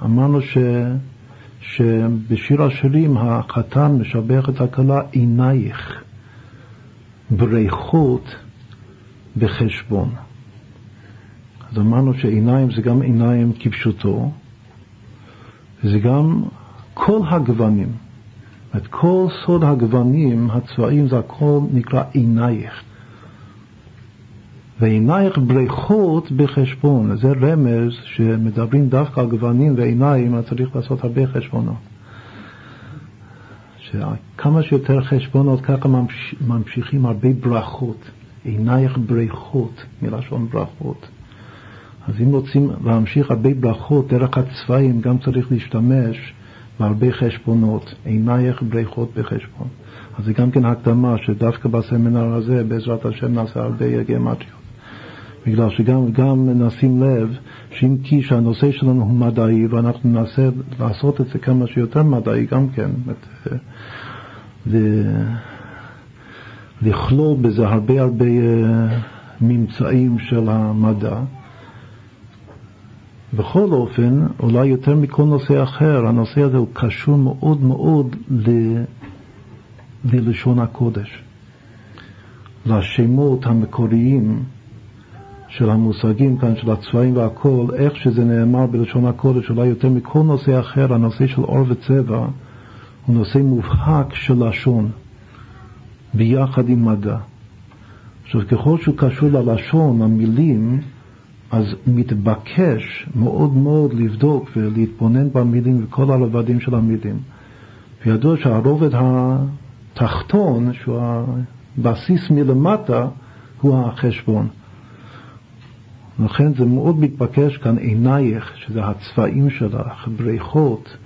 אמרנו ש... שבשיר השירים החתן משבח את הכלה עינייך, בריחות בחשבון. אז אמרנו שעיניים זה גם עיניים כפשוטו, וזה גם כל הגוונים. את כל סוד הגוונים, הצבעים, זה הכל נקרא עינייך. ועינייך בריכות בחשבון, זה רמז שמדברים דווקא על גוונים ועיניים, אז צריך לעשות הרבה חשבונות. שכמה שיותר חשבונות, ככה ממש, ממשיכים הרבה ברכות. עינייך בריכות, מלשון ברכות. אז אם רוצים להמשיך הרבה ברכות דרך הצבעים, גם צריך להשתמש בהרבה חשבונות. עינייך בריכות בחשבון. אז זה גם כן הקדמה, שדווקא בסמינר הזה, בעזרת השם, נעשה הרבה גמטריות. בגלל שגם גם נשים לב שאם כי שהנושא שלנו הוא מדעי ואנחנו ננסה לעשות את זה כמה שיותר מדעי גם כן, ו... לכלול בזה הרבה הרבה אה, ממצאים של המדע. בכל אופן, אולי יותר מכל נושא אחר, הנושא הזה הוא קשור מאוד מאוד ל... ללשון הקודש, לשמות המקוריים של המושגים כאן, של הצבעים והכל, איך שזה נאמר בלשון הקודש, אולי יותר מכל נושא אחר, הנושא של אור וצבע הוא נושא מובהק של לשון, ביחד עם מדע. עכשיו, ככל שהוא קשור ללשון, המילים, אז מתבקש מאוד מאוד לבדוק ולהתבונן במילים וכל הרבדים של המילים. וידוע שהרובד התחתון, שהוא הבסיס מלמטה, הוא החשבון. לכן זה מאוד מתבקש כאן עינייך, שזה הצבעים שלך, בריכות,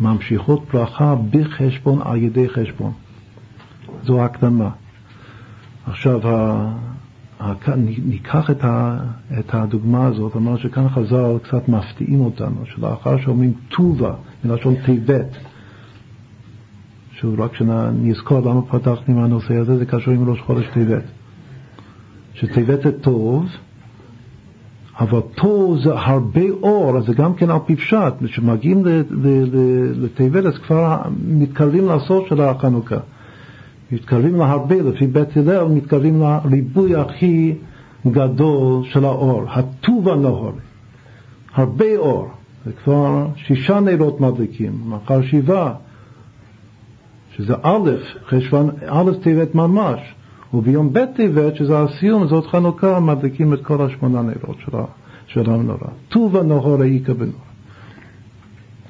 ממשיכות ברכה בחשבון על ידי חשבון. זו הקדמה. עכשיו, ניקח את, את הדוגמה הזאת, אמרנו שכאן חז"ל קצת מפתיעים אותנו, שלאחר שאומרים טובה, מלשון טבת, שוב, רק שנזכור למה פתחתי מהנושא הזה, זה קשור עם ראש חודש טבת. שטבת זה טוב, אבל פה זה הרבה אור, אז זה גם כן על פי פשט, כשמגיעים לטבת אז כבר מתקרבים לסוף של החנוכה. מתקרבים להרבה, לפי בית הלל, מתקרבים לריבוי הכי גדול של האור, הטוב הנהור, הרבה אור, זה כבר שישה נרות מדליקים, מחר שבעה, שזה א', חשבון, א' טבת ממש, וביום ב' טבת, שזה הסיום, זאת חנוכה, מדליקים את כל השמונה נרות של, המנורה. טוב הנהור העיקר בנור.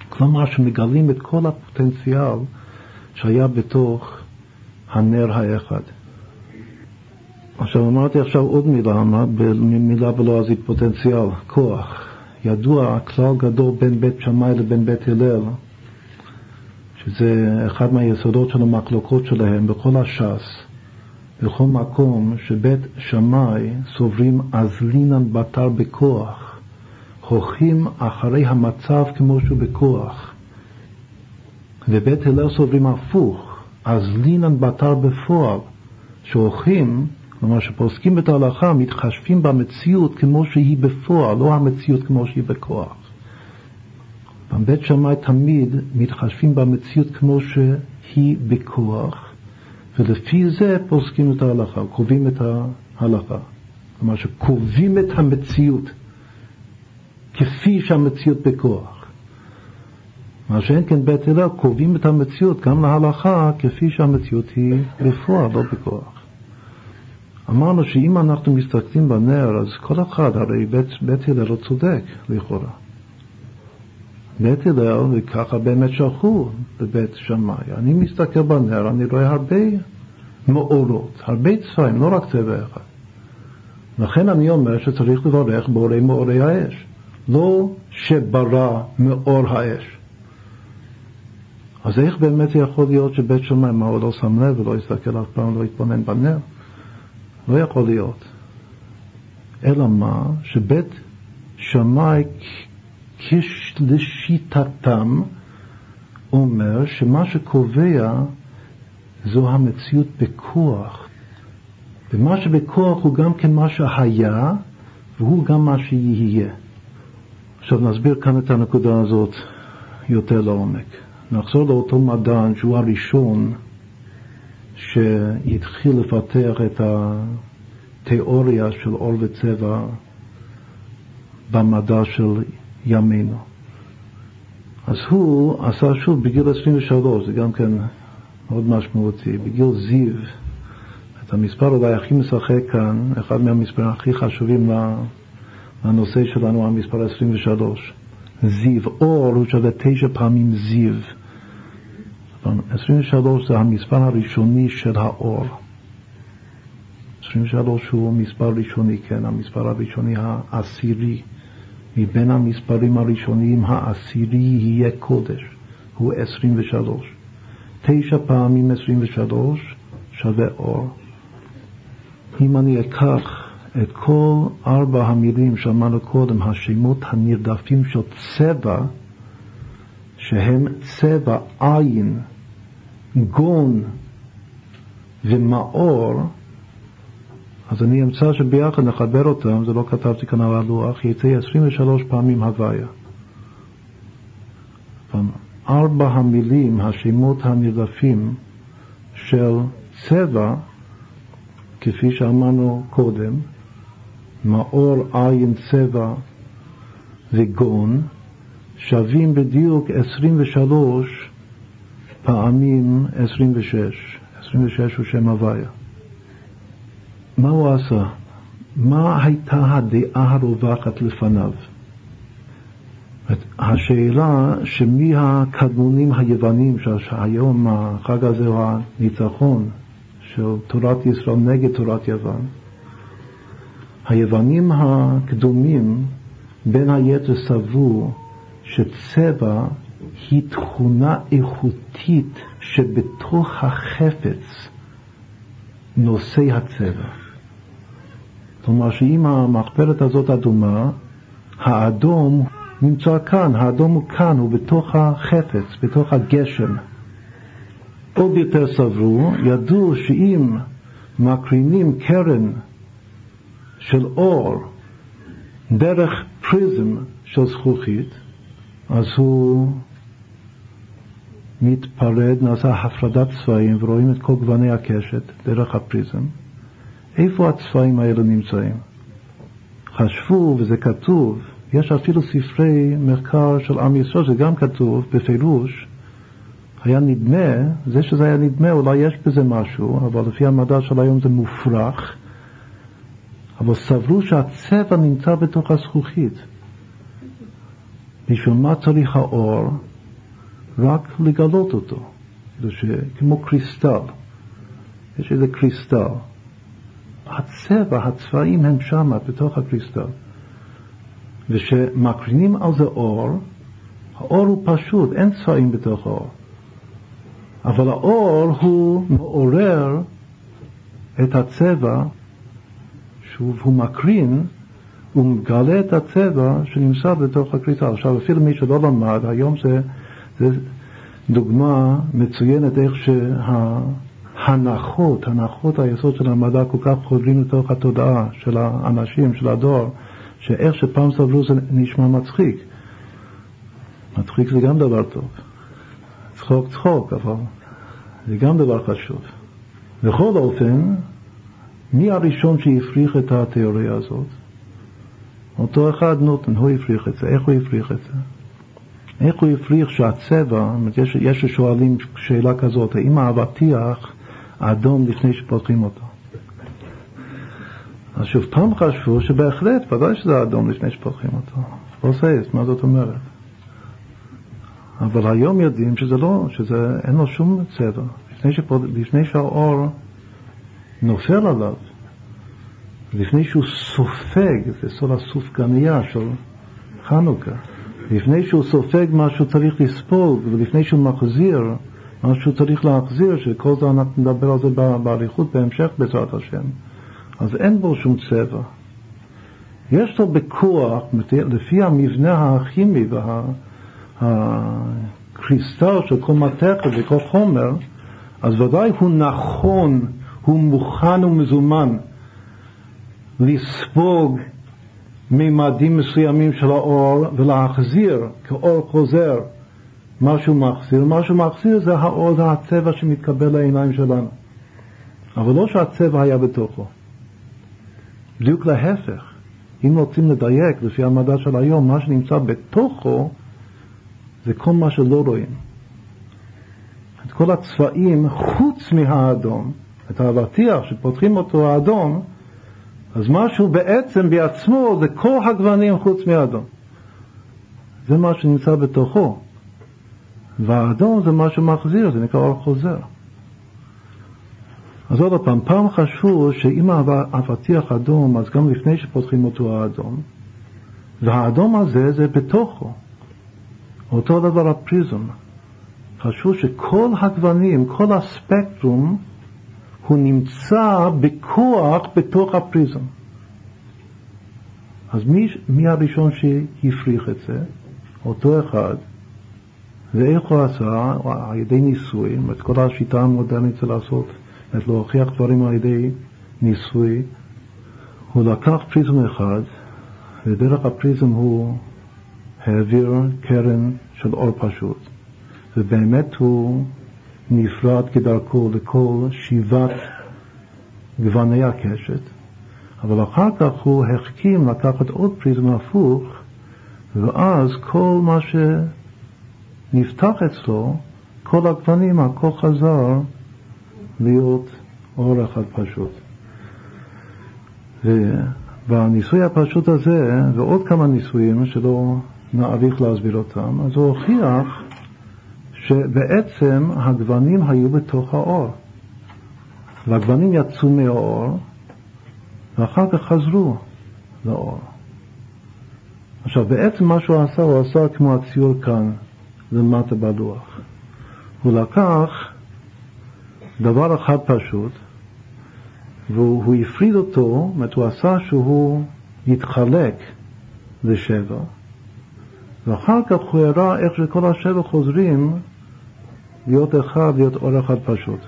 כלומר שמגלים את כל הפוטנציאל שהיה בתוך הנר האחד. עכשיו אמרתי עכשיו עוד מילה, מילה בלועזית פוטנציאל, כוח. ידוע כלל גדול בין בית שמאי לבין בית הלל, שזה אחד מהיסודות של המחלוקות שלהם בכל הש"ס, בכל מקום שבית שמאי סוברים אזלינן בתר בכוח, הולכים אחרי המצב כמו שהוא בכוח, ובית הלל סוברים הפוך, אז לינן בתר בפועל, שהולכים, כלומר שפוסקים את ההלכה, מתחשבים במציאות כמו שהיא בפועל, לא המציאות כמו שהיא בכוח. בבית שמאי תמיד מתחשבים במציאות כמו שהיא בכוח, ולפי זה פוסקים את ההלכה, קובעים את ההלכה. כלומר שקובעים את המציאות כפי שהמציאות בכוח. מה שאין כן בית הלל קובעים את המציאות גם להלכה כפי שהמציאות היא בפועל, לא בכוח. אמרנו שאם אנחנו מסתכלים בנר, אז כל אחד, הרי בית, בית הלל לא צודק לכאורה. בית הלל, וככה באמת שלחו לבית שמאי. אני מסתכל בנר, אני רואה הרבה מאורות, הרבה צבעים, לא רק צבע אחד. לכן אני אומר שצריך לברך בורא מאורי האש, לא שברא מאור האש. אז איך באמת יכול להיות שבית שמאי, מה הוא לא שם לב ולא יסתכל אף פעם, לא יתבונן בנר? לא יכול להיות. אלא מה? שבית שמאי כשלשיטתם אומר שמה שקובע זו המציאות בכוח. ומה שבכוח הוא גם כן מה שהיה, והוא גם מה שיהיה. עכשיו נסביר כאן את הנקודה הזאת יותר לעומק. נחזור לאותו מדען שהוא הראשון שהתחיל לפתח את התיאוריה של אור וצבע במדע של ימינו. אז הוא עשה שוב בגיל 23, זה גם כן מאוד משמעותי, בגיל זיו, את המספר אולי הכי משחק כאן, אחד מהמספרים הכי חשובים לנושא שלנו, המספר 23. זיו, אור הוא שווה תשע פעמים זיו. 23 זה המספר הראשוני של האור. 23 הוא מספר ראשוני, כן, המספר הראשוני העשירי. מבין המספרים הראשוניים העשירי יהיה קודש, הוא 23. תשע פעמים 23 שווה אור. אם אני אקח את כל ארבע המילים שאמרנו קודם, השמות הנרדפים של צבע, שהם צבע, עין, גון ומאור, אז אני אמצא שביחד נחבר אותם, זה לא כתבתי כאן על הלוח, יצא 23 פעמים הוויה. ארבע המילים, השמות הנרדפים של צבע, כפי שאמרנו קודם, מאור, עין, צבע וגון, שווים בדיוק 23 פעמים 26. 26 הוא שם הוויה. מה הוא עשה? מה הייתה הדעה הרווחת לפניו? השאלה שמי הקדמונים היוונים, שהיום החג הזה הוא הניצחון של תורת ישראל נגד תורת יוון, היוונים הקדומים בין היתר סברו שצבע היא תכונה איכותית שבתוך החפץ נושא הצבע. כלומר שאם המחברת הזאת אדומה, האדום נמצא כאן, האדום הוא כאן, הוא בתוך החפץ, בתוך הגשם. עוד יותר סברו, ידעו שאם מקרינים קרן של אור דרך פריזם של זכוכית, אז הוא מתפרד, נעשה הפרדת צבעים ורואים את כל גווני הקשת דרך הפריזם. איפה הצבעים האלה נמצאים? חשבו, וזה כתוב, יש אפילו ספרי מחקר של עם ישראל, זה גם כתוב בפירוש, היה נדמה, זה שזה היה נדמה, אולי יש בזה משהו, אבל לפי המדע של היום זה מופרך, אבל סברו שהצבע נמצא בתוך הזכוכית. בשביל מה צריך האור? רק לגלות אותו, כמו קריסטל. יש איזה קריסטל. הצבע, הצבעים הם שם, בתוך הקריסטל. וכשמקרינים על זה אור, האור הוא פשוט, אין צבעים בתוך האור. אבל האור הוא מעורר את הצבע שהוא מקרין, הוא מגלה את הצבע שנמצא בתוך הקריסטל. עכשיו אפילו מי שלא למד, היום זה, זה דוגמה מצוינת איך שה... הנחות, הנחות היסוד של המדע כל כך חודרים לתוך התודעה של האנשים, של הדור, שאיך שפעם סבלו זה נשמע מצחיק. מצחיק זה גם דבר טוב. צחוק צחוק, אבל זה גם דבר חשוב. בכל אופן, מי הראשון שהפריך את התיאוריה הזאת? אותו אחד נותן, הוא הפריך את זה. איך הוא הפריך את זה? איך הוא הפריך שהצבע, יש, יש ששואלים שאלה כזאת, האם האבטיח אדום לפני שפותחים אותו. אז שוב פעם חשבו שבהחלט, ודאי שזה אדום לפני שפותחים אותו. פרוסייס, מה זאת אומרת? אבל היום יודעים שזה לא, שזה אין לו שום צבע. לפני, שפות, לפני שהאור נופל עליו, לפני שהוא סופג, זה סוד הסופגניה של חנוכה, לפני שהוא סופג מה שהוא צריך לספוג, ולפני שהוא מחזיר מה צריך להחזיר, שכל זה אנחנו נדבר על זה באריכות בהמשך בעזרת השם, אז אין בו שום צבע. יש לו בכוח, לפי המבנה הכימי והקריסטל של כל מתכת וכל חומר, אז ודאי הוא נכון, הוא מוכן ומזומן לספוג ממדים מסוימים של האור ולהחזיר כאור חוזר מחזיר. מה שהוא מחזיר זה האור, זה הצבע שמתקבל לעיניים שלנו. אבל לא שהצבע היה בתוכו. בדיוק להפך. אם רוצים לדייק לפי המדע של היום, מה שנמצא בתוכו זה כל מה שלא רואים. את כל הצבעים חוץ מהאדום, את האבטיח שפותחים אותו האדום, אז משהו בעצם בעצמו זה כל הגוונים חוץ מהאדום. זה מה שנמצא בתוכו. והאדום זה מה שמחזיר, זה נקרא אור חוזר. אז עוד פעם, פעם חשבו שאם האבטיח אדום, אז גם לפני שפותחים אותו האדום, והאדום הזה זה בתוכו. אותו דבר הפריזם. חשבו שכל הגוונים, כל הספקטרום, הוא נמצא בכוח בתוך הפריזם. אז מי, מי הראשון שהפריך את זה? אותו אחד. ואיך הוא עשה? על ידי ניסוי, את כל השיטה המודרנית זה לעשות, את להוכיח דברים על ידי ניסוי. הוא לקח פריזם אחד, ודרך הפריזם הוא העביר קרן של אור פשוט. ובאמת הוא נפרד כדרכו לכל שבעת גווני הקשת, אבל אחר כך הוא החכים לקחת עוד פריזם הפוך, ואז כל מה שנפתח אצלו, כל הגוונים, הכל חזר להיות אור אחד פשוט. ובניסוי הפשוט הזה, ועוד כמה ניסויים שלא נאריך להסביר אותם, אז הוא הוכיח שבעצם הגוונים היו בתוך האור. והגוונים יצאו מהאור, ואחר כך חזרו לאור. עכשיו, בעצם מה שהוא עשה, הוא עשה כמו הציור כאן, למטה בלוח. הוא לקח דבר אחד פשוט, והוא הפריד אותו, זאת הוא עשה שהוא יתחלק לשבע, ואחר כך הוא הראה איך שכל השבע חוזרים להיות אחד, להיות אור אחד פשוט.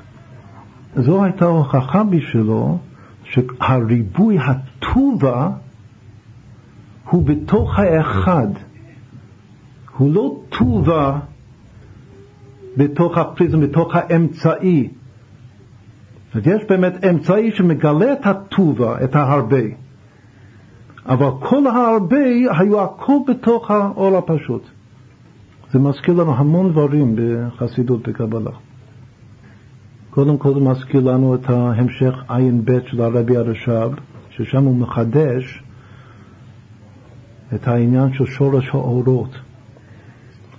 זו הייתה הוכחה בשבילו שהריבוי הטובה הוא בתוך האחד. הוא לא טובה בתוך הפריזם, בתוך האמצעי. יש באמת אמצעי שמגלה את הטובה, את ההרבה. אבל כל ההרבה היו הכל בתוך האור הפשוט. זה מזכיר לנו המון דברים בחסידות בקבלה. קודם כל זה מזכיר לנו את ההמשך עין ב' של הרבי הרש"ב, ששם הוא מחדש את העניין של שורש האורות.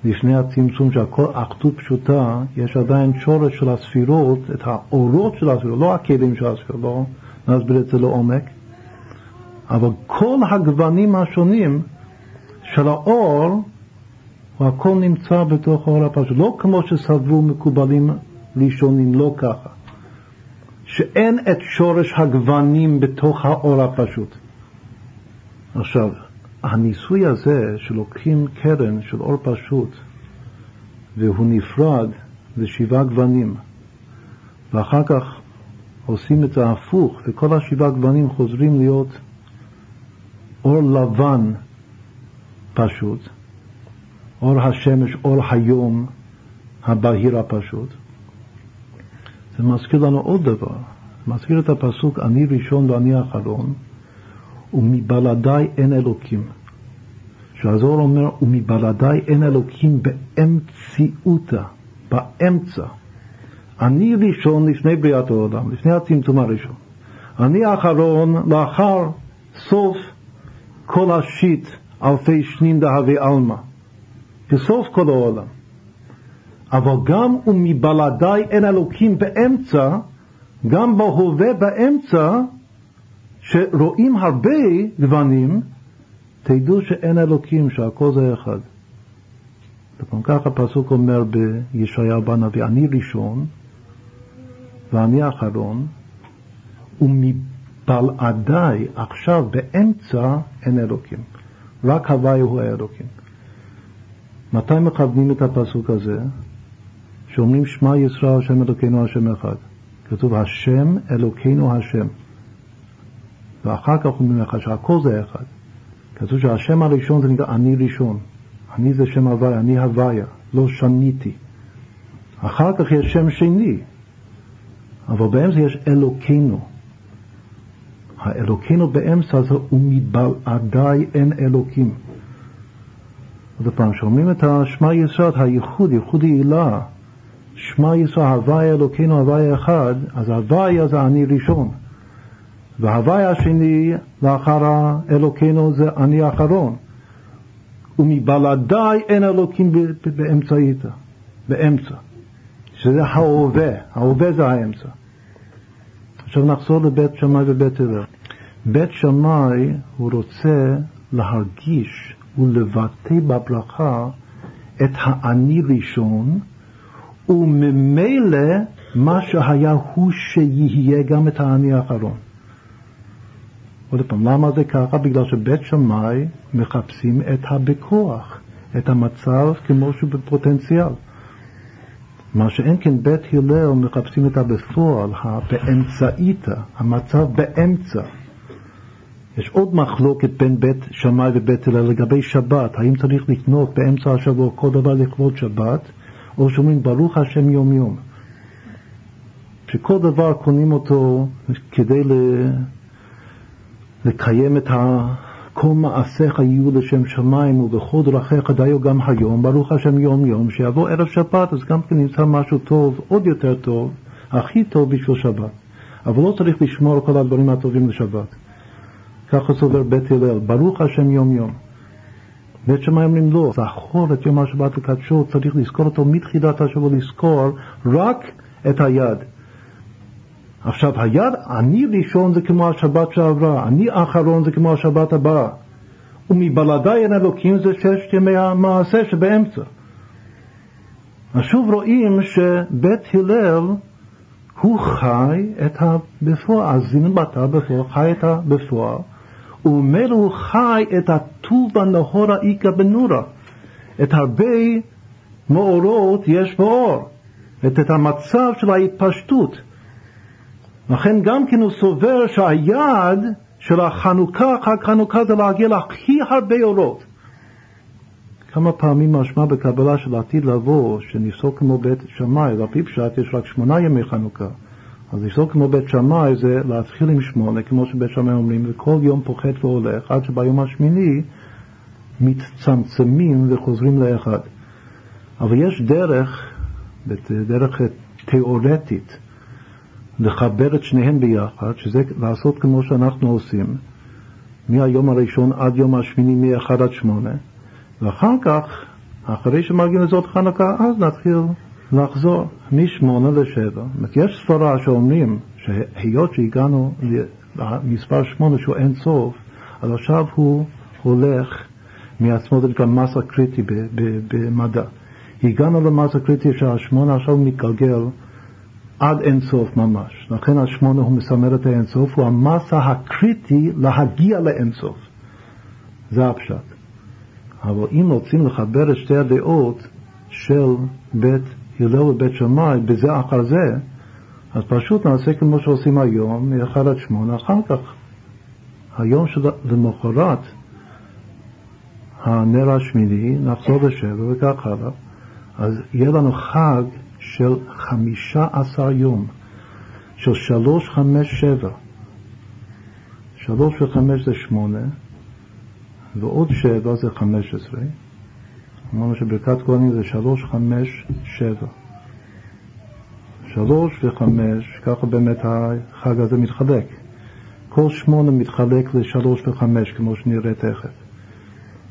לפני הצמצום שהכל אחדות פשוטה, יש עדיין שורש של הספירות, את האורות של הספירות, לא הכלים של הספירות, לא נסביר את זה לעומק, אבל כל הגוונים השונים של האור והכל נמצא בתוך האור הפשוט. לא כמו שסברו מקובלים ראשונים, לא ככה. שאין את שורש הגוונים בתוך האור הפשוט. עכשיו, הניסוי הזה שלוקחים קרן של אור פשוט והוא נפרד לשבעה גוונים. ואחר כך עושים את ההפוך וכל השבעה גוונים חוזרים להיות אור לבן פשוט, אור השמש, אור היום הבהיר הפשוט. זה מזכיר לנו עוד דבר, מזכיר את הפסוק אני ראשון ואני אחרון, ומבלעדיי אין אלוקים. שהזוהר אומר, ומבלעדיי אין אלוקים באמציאותה, באמצע. אני ראשון לפני בריאת העולם, לפני הצמצום הראשון. אני האחרון לאחר סוף כל השיט אלפי שנים דהבי עלמא. בסוף כל העולם. אבל גם ומבלעדיי אין אלוקים באמצע, גם בהווה באמצע, שרואים הרבה גוונים, תדעו שאין אלוקים, שהכל זה אחד. נכון, ככה הפסוק אומר בישעיהו בנביא, אני ראשון ואני אחרון, ומבלעדיי עכשיו באמצע אין אלוקים, רק הוואי הוא האלוקים. מתי מכוונים את הפסוק הזה? שאומרים שמע ישראל השם אלוקינו השם אחד. כתוב השם אלוקינו השם. ואחר כך אומרים לך שהכל זה אחד. כתוב שהשם הראשון זה נקרא אני ראשון. אני זה שם הוויה, אני הוויה, לא שניתי. אחר כך יש שם שני, אבל באמצע יש אלוקינו. האלוקינו באמצע זה ומבלעדיי אין אלוקים. עוד פעם, שאומרים את השמע ישראל, הייחוד, ייחוד העילה, שמע ישראל, הוויה אלוקינו, הוויה אחד, אז הוויה זה אני ראשון. וההוואי השני לאחר אלוקינו זה אני האחרון. ומבלעדיי אין אלוקים באמצעיתא, באמצע, שזה ההווה, ההווה זה האמצע. עכשיו נחזור לבית שמאי ובית הלל. בית שמאי הוא רוצה להרגיש ולבטא בברכה את האני ראשון, וממילא מה שהיה הוא שיהיה גם את האני האחרון. עוד פעם, למה זה ככה? בגלל שבית שמאי מחפשים את הבכוח, את המצב כמו שהוא בפוטנציאל. מה שאין כן בית הלל מחפשים את הבפועל, הבאמצעיתא, המצב באמצע. יש עוד מחלוקת בין בית שמאי ובית הלל לגבי שבת, האם צריך לקנות באמצע השבוע כל דבר לכבוד שבת, או שאומרים ברוך השם יום יום. שכל דבר קונים אותו כדי ל... לקיים את ה... כל מעשיך יהיו לשם שמיים ובכל דרכיך דיו גם היום, ברוך השם יום יום, שיבוא ערב שבת אז גם כן נמצא משהו טוב, עוד יותר טוב, הכי טוב בשביל שבת. אבל לא צריך לשמור כל הדברים הטובים לשבת. ככה סובר בית הלל, ברוך השם יום יום. בית שמאי אומרים לא, זכור את יום השבת לקדשו, צריך לזכור אותו מתחילת השבוע, לזכור רק את היד. עכשיו, היד, אני ראשון זה כמו השבת שעברה, אני אחרון זה כמו השבת הבאה. ומבלעדיי אין אלוקים זה ששת ימי המעשה שבאמצע. אז שוב רואים שבית הלל הוא חי את הבפועל, אז זינבתה בפועל, חי את הבפועל, וממילא הוא חי את הטוב הנהורה איכא בנורה. את הרבה מאורות יש באור, את, את המצב של ההתפשטות. לכן גם כן הוא סובר שהיעד של החנוכה, חג חנוכה זה להגיע להכי הרבה אורות. כמה פעמים משמע בקבלה של עתיד לבוא, שניסו כמו בית שמאי, ועל פי פשט יש רק שמונה ימי חנוכה. אז ניסו כמו בית שמאי זה להתחיל עם שמונה, כמו שבית שמאי אומרים, וכל יום פוחת והולך, עד שביום השמיני מצטמצמים וחוזרים לאחד. אבל יש דרך, דרך תיאורטית, לחבר את שניהם ביחד, שזה לעשות כמו שאנחנו עושים, מהיום הראשון עד יום השמיני, מ-1 עד 8, ואחר כך, אחרי שמגיעים לזאת חנוכה, אז נתחיל לחזור מ-8 ל-7. יש סברה שאומרים שהיות שהגענו למספר 8 שהוא אין סוף, אז עכשיו הוא הולך מעצמו, זה נקרא מסה קריטי במדע. הגענו למסה קריטי שהשמונה עכשיו מתגלגל עד אינסוף ממש. לכן השמונה הוא מסמל את האינסוף, הוא המסה הקריטי להגיע לאינסוף. זה הפשט. אבל אם רוצים לחבר את שתי הדעות של בית הלל ובית שמאי בזה אחר זה, אז פשוט נעשה כמו שעושים היום, מ-1 עד 8, אחר כך, היום שלמחרת הנר השמיני, נחזור לשבע וכך הלאה, אז יהיה לנו חג של חמישה עשר יום, של שלוש, חמש, שבע. שלוש וחמש זה שמונה, ועוד שבע זה חמש עשרה. אמרנו שברכת כהנים זה שלוש, חמש, שבע. שלוש וחמש, ככה באמת החג הזה מתחלק. כל שמונה מתחלק לשלוש וחמש, כמו שנראה תכף.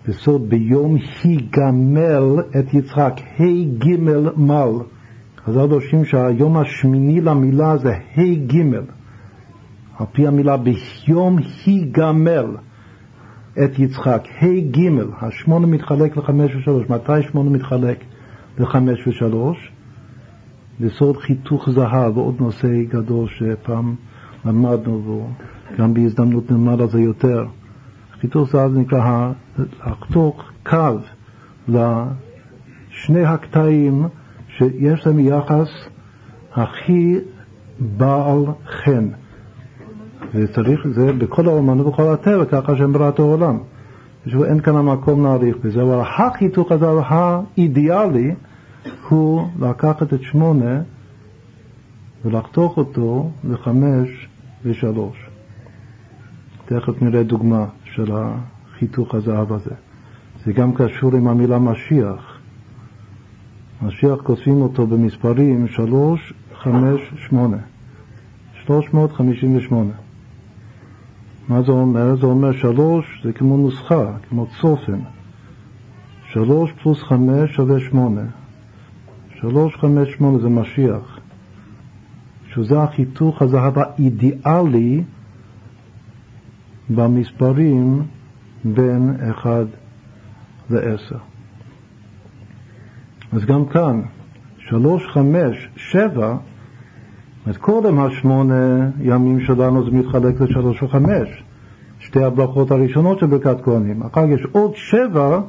בסוד ביום היגמל את יצחק, ה' ג' מל. חז"ל דורשים שהיום השמיני למילה זה ה' ג', על פי המילה ביום היגמל. את יצחק. ה' ג', השמונה מתחלק לחמש ושלוש. מתי שמונה מתחלק לחמש ושלוש? בסוד חיתוך זהב, ועוד נושא גדול שפעם למדנו, וגם בהזדמנות נלמד על זה יותר. חיתוך זהב נקרא לחתוך קו לשני הקטעים שיש להם יחס הכי בעל חן. וצריך, זה בכל האומנות ובכל הטבע, ככה שהם בראת העולם. אין כאן המקום להאריך בזה, אבל החיתוך הזה האידיאלי הוא לקחת את שמונה ולחתוך אותו לחמש ושלוש. תכף נראה דוגמה של החיתוך הזהב הזה. זה גם קשור עם המילה משיח. משיח כותבים אותו במספרים שלוש, חמש, שמונה. שלוש מאות חמישים ושמונה. מה זה אומר? זה אומר שלוש זה כמו נוסחה, כמו צופן. שלוש פלוס חמש שווה שמונה. שלוש, חמש, שמונה זה משיח. שזה החיתוך הזהב האידיאלי במספרים בין אחד לעשר. אז גם כאן, שלוש, חמש, שבע, אז קודם השמונה ימים שלנו זה מתחלק לשלוש וחמש, שתי הברכות הראשונות של ברכת כהנים. אחר כך יש עוד שבע,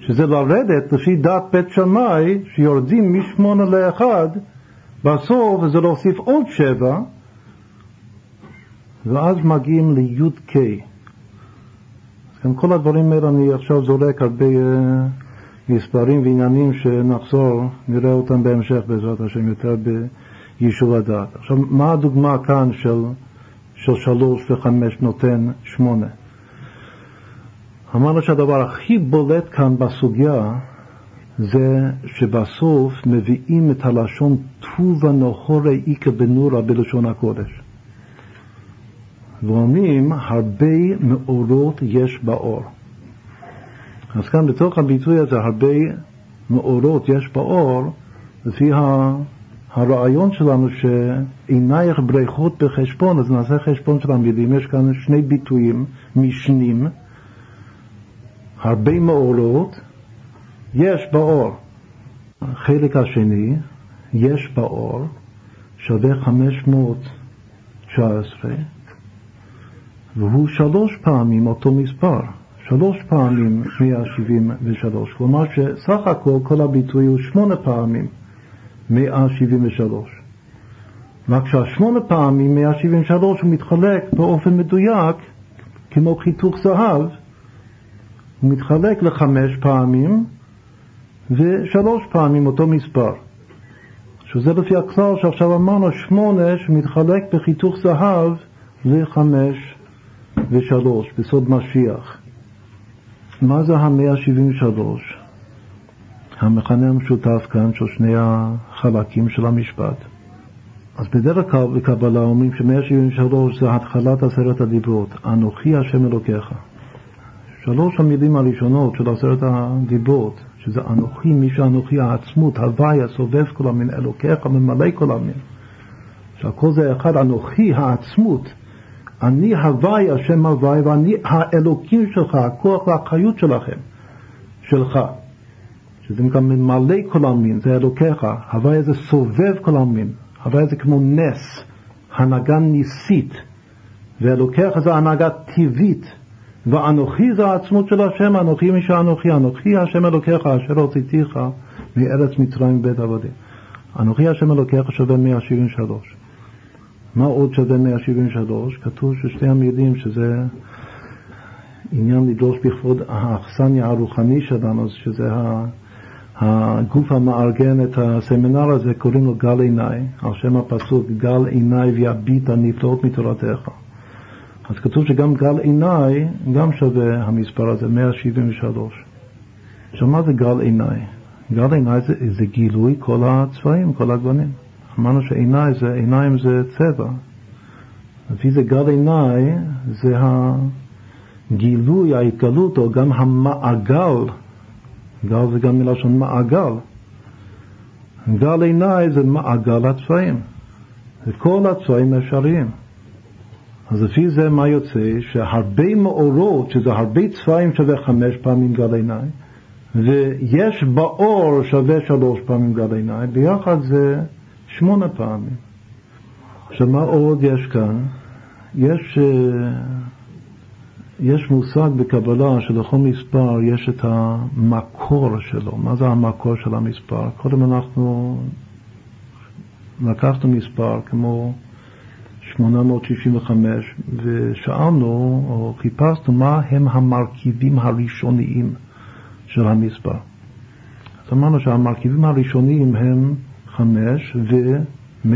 שזה לרדת לפי דת בית שמאי, שיורדים משמונה לאחד, בסוף זה להוסיף עוד שבע, ואז מגיעים לי"ק. גם כל הדברים האלה אני עכשיו זורק הרבה uh, מספרים ועניינים שנחזור, נראה אותם בהמשך בעזרת השם יותר ביישוב הדעת. עכשיו, מה הדוגמה כאן של, של שלוש וחמש נותן שמונה? אמרנו שהדבר הכי בולט כאן בסוגיה זה שבסוף מביאים את הלשון טובה נוחורי איכא בנורא בלשון הקודש. ואומרים הרבה מאורות יש באור. אז כאן בתוך הביטוי הזה הרבה מאורות יש באור, לפי הרעיון שלנו שעינייך בריכות בחשבון, אז נעשה חשבון של המילים, יש כאן שני ביטויים משנים, הרבה מאורות יש באור. החלק השני, יש באור, שווה 519, והוא שלוש פעמים אותו מספר, שלוש פעמים 173, כלומר שסך הכל כל הביטוי הוא שמונה פעמים 173. רק שהשמונה פעמים 173 הוא מתחלק באופן מדויק, כמו חיתוך זהב, הוא מתחלק לחמש פעמים ושלוש פעמים אותו מספר. שזה לפי הכלל שעכשיו אמרנו, שמונה שמתחלק בחיתוך זהב לחמש ושלוש, בסוד משיח. מה זה המאה שבעים ושלוש? המכנה המשותף כאן של שני החלקים של המשפט. אז בדרך כלל בקבלה אומרים שמאה שבעים ושלוש זה התחלת עשרת הדיברות, אנוכי השם אלוקיך. שלוש המילים הראשונות של עשרת הדיברות, שזה אנוכי, מי שאנוכי העצמות, הוויה, סובב כל המין, אלוקיך, ממלא כל המין. שהכל זה אחד, אנוכי העצמות. אני הוואי, השם הוואי, ואני האלוקים שלך, הכוח והחיות שלכם, שלך. שזה נקרא ממלא כל המין, זה אלוקיך. הוואי זה סובב כל המין. הוואי זה כמו נס, הנהגה ניסית. ואלוקיך זה הנהגה טבעית. ואנוכי זה העצמות של השם, אנוכי מי שאנוכי, אנוכי השם אלוקיך אשר הוצאתיך מארץ מצרים בית עבדים. אנוכי השם אלוקיך שווה 173. מה עוד שווה 173? כתוב ששתי המילים שזה עניין לדרוש בכבוד האכסניה הרוחני שלנו, שזה הגוף המארגן את הסמינר הזה, קוראים לו גל עיניי, על שם הפסוק גל עיניי ויביט הנפלאות מתורתך. אז כתוב שגם גל עיניי גם שווה המספר הזה, 173. עכשיו מה זה גל עיניי? גל עיניי זה, זה גילוי כל הצבעים, כל הגוונים. אמרנו שעיניי זה, עיניים זה צבע. לפי זה גל עיניי זה הגילוי, ההתגלות, או גם המעגל. גל זה גם מלשון מעגל. גל עיניי זה מעגל הצבעים. וכל הצבעים אפשריים. אז לפי זה מה יוצא? שהרבה מאורות, שזה הרבה צבעים שווה חמש פעמים גל עיניי, ויש באור שווה שלוש פעמים גל עיניי, ביחד זה שמונה פעמים. עכשיו מה עוד יש כאן? יש, אה, יש מושג בקבלה שלכל מספר יש את המקור שלו. מה זה המקור של המספר? קודם אנחנו לקחנו מספר כמו 865 ושאלנו או חיפשנו מה הם המרכיבים הראשוניים של המספר. אז אמרנו שהמרכיבים הראשוניים הם 5 ו-173.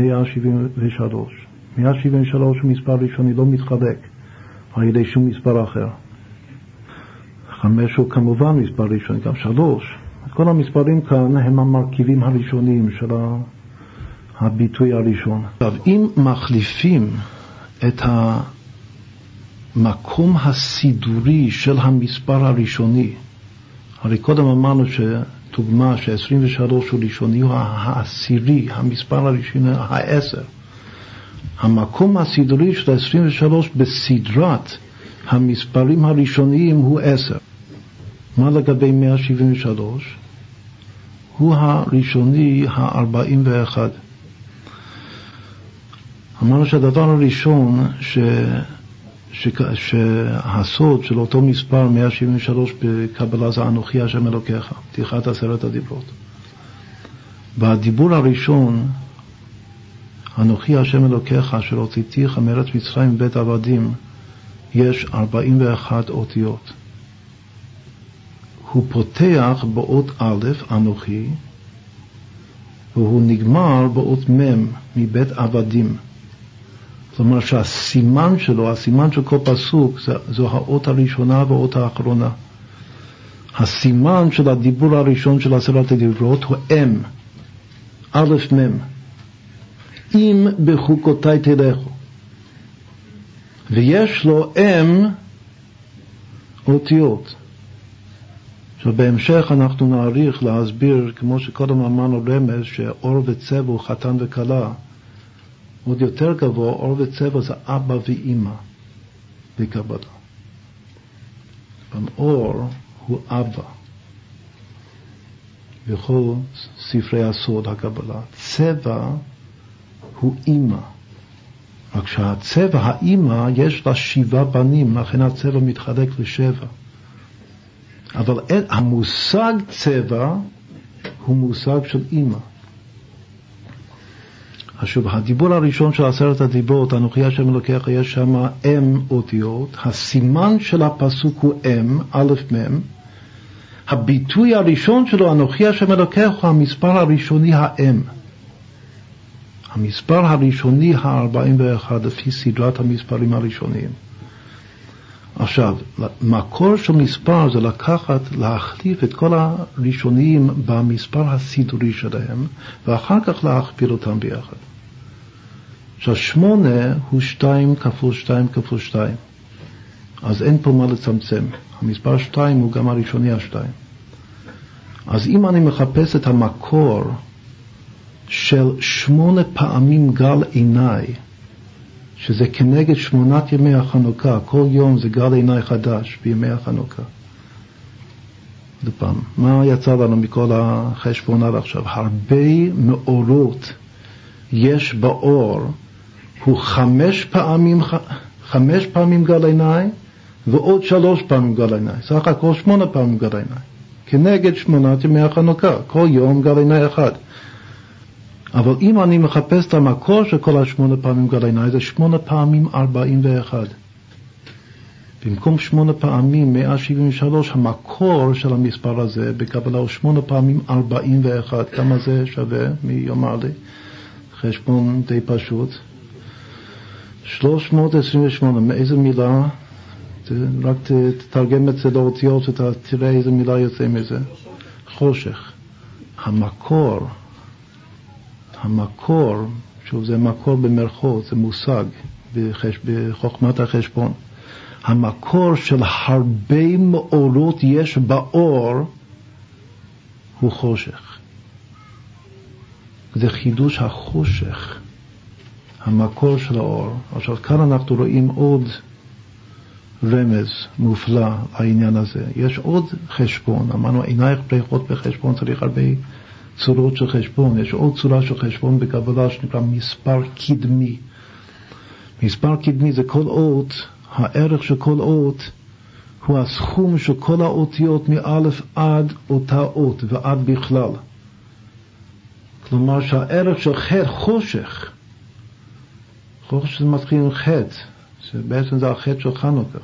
173 הוא מספר ראשוני, לא מתחלק על ידי שום מספר אחר. 5 הוא כמובן מספר ראשוני, גם 3. כל המספרים כאן הם המרכיבים הראשוניים של הביטוי הראשון. עכשיו, אם מחליפים את המקום הסידורי של המספר הראשוני, הרי קודם אמרנו שדוגמה ש-23 הוא ראשוני הוא העשירי, המספר הראשוני, העשר. המקום הסידורי של 23 בסדרת המספרים הראשוניים הוא 10. מה לגבי 173? הוא הראשוני ה-41. אמרנו שהדבר הראשון ש... ש... שהסוד של אותו מספר 173 בקבלה זה אנוכי השם אלוקיך, פתיחת עשרת הדיברות. בדיבור הראשון, אנוכי השם אלוקיך אשר הוצאתיך מארץ מצרים בית עבדים, יש 41 אותיות. הוא פותח באות א', אנוכי, והוא נגמר באות מ', מבית עבדים. זאת אומרת שהסימן שלו, הסימן של כל פסוק, זו האות הראשונה והאות האחרונה. הסימן של הדיבור הראשון של עשרת הדיברות הוא אם, א' מ', אם בחוקותיי תלכו. ויש לו אם אותיות. עכשיו בהמשך אנחנו נעריך להסביר, כמו שקודם אמרנו רמז, שאור וצבע הוא חתן וכלה. עוד יותר גבוה, אור וצבע זה אבא ואימא בקבלה. אור הוא אבא בכל ספרי הסוד הקבלה. צבע הוא אימא. רק שהצבע, האימא, יש לה שבעה בנים, לכן הצבע מתחלק לשבע. אבל המושג צבע הוא מושג של אימא. עכשיו, הדיבור הראשון של עשרת הדיברות, אנוכי השם אלוקיך, יש שם אם אותיות, הסימן של הפסוק הוא אם, א' מ', הביטוי הראשון שלו, אנוכי השם אלוקיך, הוא המספר הראשוני האם. המספר הראשוני ה-41 לפי סדרת המספרים הראשוניים. עכשיו, מקור של מספר זה לקחת, להחליף את כל הראשונים במספר הסידורי שלהם, ואחר כך להכפיל אותם ביחד. עכשיו שמונה הוא שתיים כפול שתיים כפול שתיים, אז אין פה מה לצמצם. המספר שתיים הוא גם הראשוני השתיים. אז אם אני מחפש את המקור של שמונה פעמים גל עיניי, שזה כנגד שמונת ימי החנוכה, כל יום זה גל עיניי חדש בימי החנוכה. עוד פעם, מה יצא לנו מכל החשבון עד עכשיו? הרבה מאורות יש באור הוא חמש פעמים, חמש פעמים גל עיניי ועוד שלוש פעמים גל עיניי, סך הכל שמונה פעמים גל עיניי, כנגד שמונת ימי החנוכה, כל יום גל עיניי אחד. אבל אם אני מחפש את המקור של כל השמונה פעמים גל עיניי, זה שמונה פעמים ארבעים ואחד. במקום שמונה פעמים 173, המקור של המספר הזה בקבלה הוא שמונה פעמים ארבעים ואחד. כמה זה שווה? מי יאמר לי? חשבון די פשוט. 328, מאיזה מילה? רק תתרגם את זה לאותיות ותראה איזה מילה יוצא מזה. חושך. המקור, המקור, שוב זה מקור במרכאות, זה מושג בחש, בחוכמת החשבון. המקור של הרבה מאורות יש באור הוא חושך. זה חידוש החושך. המקור של האור. עכשיו כאן אנחנו רואים עוד רמז מופלא לעניין הזה. יש עוד חשבון, אמרנו עינייך בריחות בחשבון, צריך הרבה צורות של חשבון. יש עוד צורה של חשבון בקבלה שנקרא מספר קדמי. מספר קדמי זה כל אות, הערך של כל אות הוא הסכום של כל האותיות מאלף עד אותה אות ועד בכלל. כלומר שהערך של חושך, חושך זה מתחיל עם חטא, שבעצם זה החטא של חנוכה.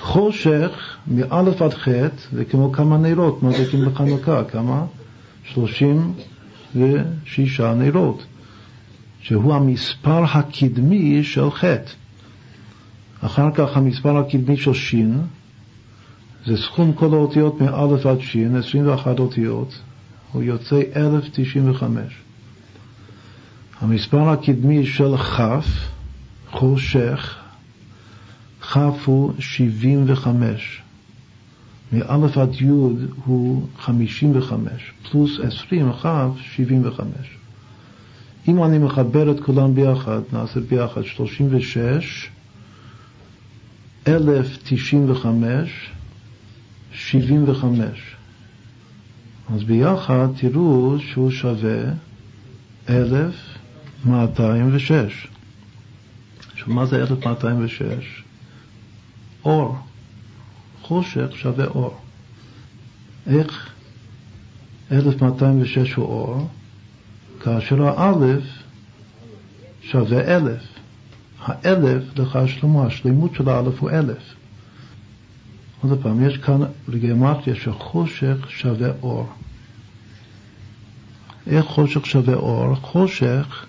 חושך מאלף עד חטא זה כמו כמה נרות מדליקים בחנוכה, כמה? שלושים ושישה נרות, שהוא המספר הקדמי של חטא. אחר כך המספר הקדמי של שין, זה סכום כל האותיות מאלף עד שין, 21 אותיות, הוא יוצא 1095. המספר הקדמי של כ', חושך, כ' הוא 75. מאלף עד י' הוא 55, פלוס 20, כ' 75. אם אני מחבר את כולם ביחד, נעשה ביחד 36, 1095, 75. אז ביחד תראו שהוא שווה 1206. עכשיו, מה זה 1206? אור. חושך שווה אור. איך 1206 הוא אור? כאשר האלף שווה אלף. האלף, לך שלמה, השלימות של האלף הוא אלף. עוד פעם, יש כאן בגימטריה שחושך שווה אור. איך חושך שווה אור? חושך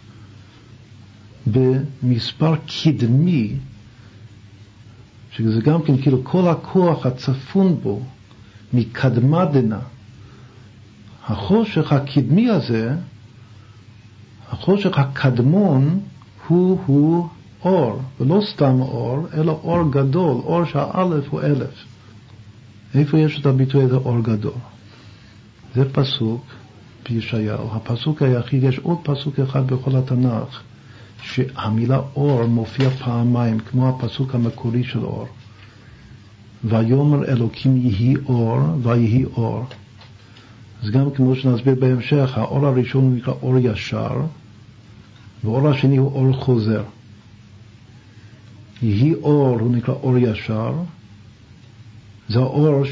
במספר קדמי, שזה גם כן כאילו כל הכוח הצפון בו מקדמה דנא. החושך הקדמי הזה, החושך הקדמון הוא הוא אור, ולא סתם אור, אלא אור גדול, אור שהאלף הוא אלף. איפה יש את הביטוי הזה אור גדול? זה פסוק בישעיהו. הפסוק היחיד, יש עוד פסוק אחד בכל התנ"ך, שהמילה אור מופיע פעמיים, כמו הפסוק המקורי של אור. ויאמר אלוקים יהי אור, ויהי אור. אז גם כמו שנסביר בהמשך, האור הראשון הוא נקרא אור ישר, והאור השני הוא אור חוזר. יהי אור הוא נקרא אור ישר, זה האור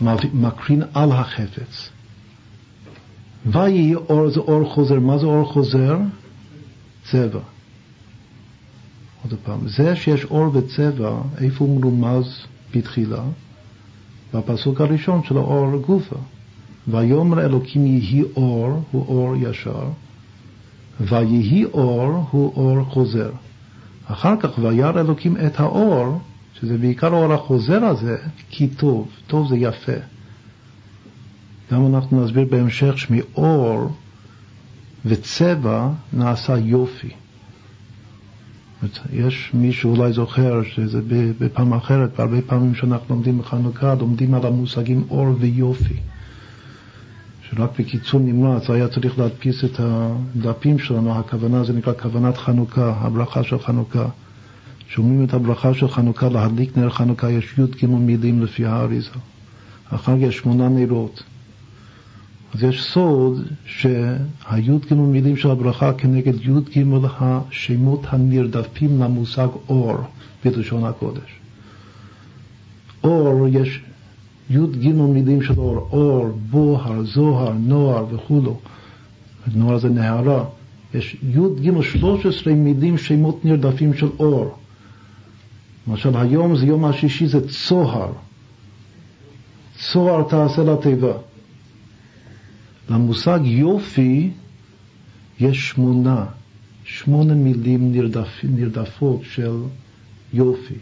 שמקרין על החפץ. ויהי אור זה אור חוזר. מה זה אור חוזר? צבע. עוד פעם, זה שיש אור וצבע, איפה הוא מרומז בתחילה? בפסוק הראשון של האור גופה. ויאמר אלוקים יהי אור, הוא אור ישר, ויהי אור, הוא אור חוזר. אחר כך וירא אלוקים את האור, שזה בעיקר האור החוזר הזה, כי טוב, טוב זה יפה. גם אנחנו נסביר בהמשך שמאור וצבע נעשה יופי. יש מי שאולי זוכר שזה בפעם אחרת, והרבה פעמים שאנחנו לומדים בחנוכה, לומדים על המושגים אור ויופי. שרק בקיצור נמרץ היה צריך להדפיס את הדפים שלנו, הכוונה זה נקרא כוונת חנוכה, הברכה של חנוכה. שאומרים את הברכה של חנוכה, להדליק נר חנוכה, יש י"ג מילים לפי האריזה. אחר כך יש שמונה נרות. אז יש סוד שהי"ג מילים של הברכה כנגד י"ג השמות הנרדפים למושג אור בלשון הקודש. אור, יש י"ג מילים של אור, אור, בוהר, זוהר, נוער וכולו. נוער זה נהרה. יש י"ג 13 מילים שמות נרדפים של אור. למשל היום זה יום השישי זה צוהר. צוהר תעשה לתיבה. למושג יופי יש שמונה, שמונה מילים נרדפ, נרדפות של יופי,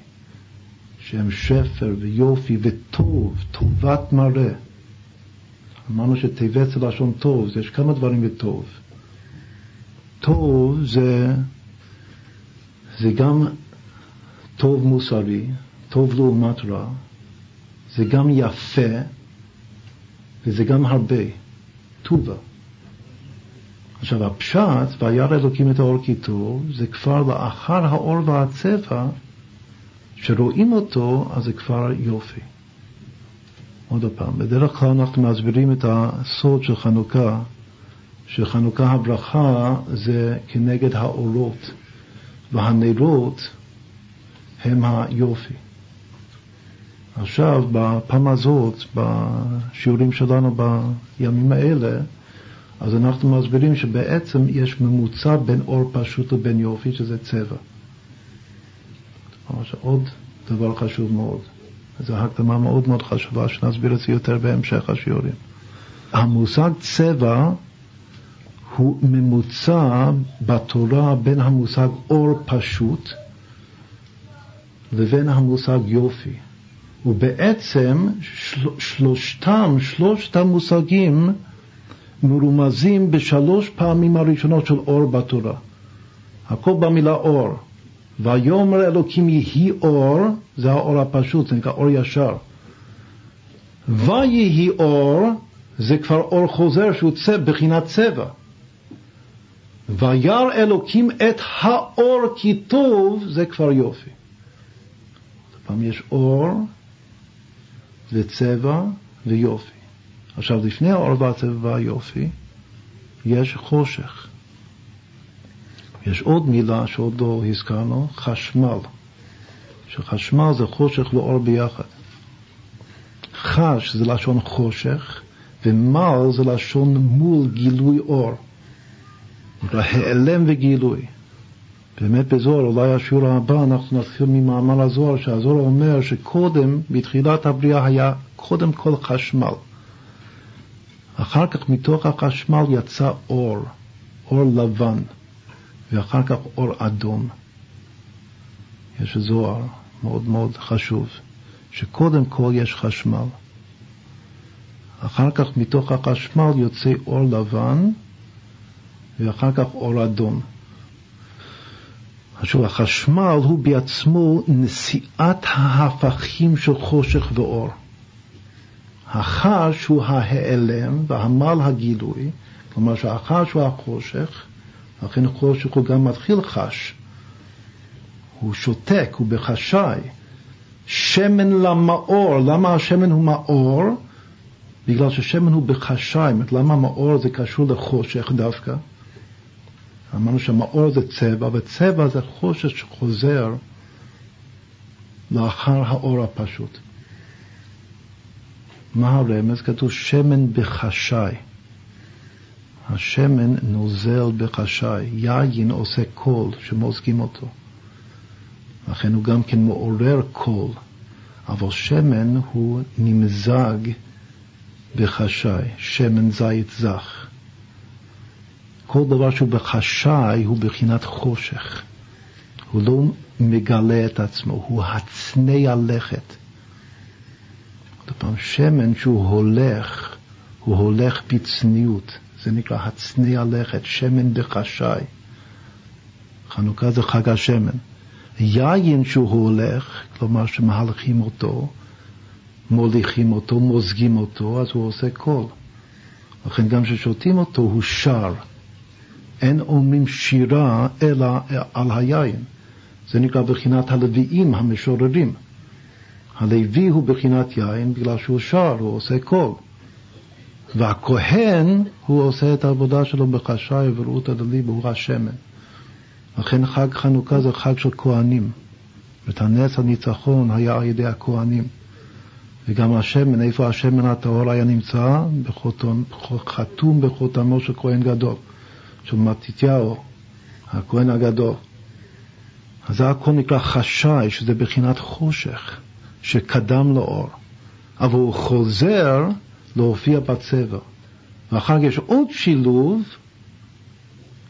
שהם שפר ויופי וטוב, טובת מראה. אמרנו זה לשון טוב, יש כמה דברים בטוב. טוב זה, זה גם טוב מוסרי, טוב לעומת רע, זה גם יפה וזה גם הרבה, טובה. עכשיו הפשט, וירא אלוקים את האור כי טוב, זה כבר לאחר האור והצבע, שרואים אותו, אז זה כבר יופי. עוד פעם, בדרך כלל אנחנו מסבירים את הסוד של חנוכה, שחנוכה הברכה זה כנגד האורות, והנרות הם היופי. עכשיו, בפעם הזאת, בשיעורים שלנו בימים האלה, אז אנחנו מסבירים שבעצם יש ממוצע בין אור פשוט לבין יופי, שזה צבע. עוד דבר חשוב מאוד. זו הקדמה מאוד מאוד חשובה, שנסביר את זה יותר בהמשך השיעורים. המושג צבע הוא ממוצע בתורה בין המושג אור פשוט לבין המושג יופי. ובעצם של, שלושתם, שלושת המושגים מרומזים בשלוש פעמים הראשונות של אור בתורה. הכל במילה אור. ויאמר אלוקים יהי אור, זה האור הפשוט, זה נקרא אור ישר. ויהי אור, זה כבר אור חוזר שהוא צבע, בחינת צבע. וירא אלוקים את האור כי טוב, זה כבר יופי. פעם יש אור וצבע ויופי. עכשיו, לפני האור והצבע והיופי, יש חושך. יש עוד מילה שעוד לא הזכרנו, חשמל. שחשמל זה חושך ואור ביחד. חש זה לשון חושך, ומל זה לשון מול גילוי אור. העלם וגילוי. באמת בזוהר, אולי השיעור הבא אנחנו נתחיל ממאמר הזוהר, שהזוהר אומר שקודם, בתחילת הבריאה היה קודם כל חשמל. אחר כך מתוך החשמל יצא אור, אור לבן. ואחר כך אור אדום. יש זוהר מאוד מאוד חשוב, שקודם כל יש חשמל. אחר כך מתוך החשמל יוצא אור לבן, ואחר כך אור אדום. עכשיו, החשמל הוא בעצמו נשיאת ההפכים של חושך ואור. החש הוא ההיעלם והמל הגילוי, כלומר שהחש הוא החושך לכן חושך הוא גם מתחיל חש. הוא שותק, הוא בחשאי. שמן למאור, למה השמן הוא מאור? בגלל ששמן הוא בחשאי, למה מאור זה קשור לחושך דווקא? אמרנו שמאור זה צבע, וצבע זה חושך שחוזר לאחר האור הפשוט. מה הרמז? כתוב שמן בחשאי. השמן נוזל בחשאי, יין עושה קול שמוזגים אותו. לכן הוא גם כן מעורר קול, אבל שמן הוא נמזג בחשאי, שמן זית זך. כל דבר שהוא בחשאי הוא בחינת חושך. הוא לא מגלה את עצמו, הוא הצנע לכת. עוד פעם, שמן שהוא הולך, הוא הולך בצניעות. זה נקרא הצנע לכת, שמן בחשאי. חנוכה זה חג השמן. יין שהוא הולך, כלומר שמהלכים אותו, מוליכים אותו, מוזגים אותו, אז הוא עושה קול. לכן גם כששותים אותו הוא שר. אין אומרים שירה אלא על היין. זה נקרא בחינת הלוויים המשוררים. הלוי הוא בחינת יין בגלל שהוא שר, הוא עושה קול. והכהן, הוא עושה את העבודה שלו בחשאי ורעות הדלי באור השמן. לכן חג חנוכה זה חג של כהנים. ואת הנס הניצחון היה על ידי הכהנים. וגם השמן, איפה השמן הטהור היה נמצא? בחותם, חתום בחותמו של כהן גדול, של מתתיהו, הכהן הגדול. אז זה הכל נקרא חשאי, שזה בחינת חושך, שקדם לאור. אבל הוא חוזר להופיע בצבע. ואחר כך יש עוד שילוב,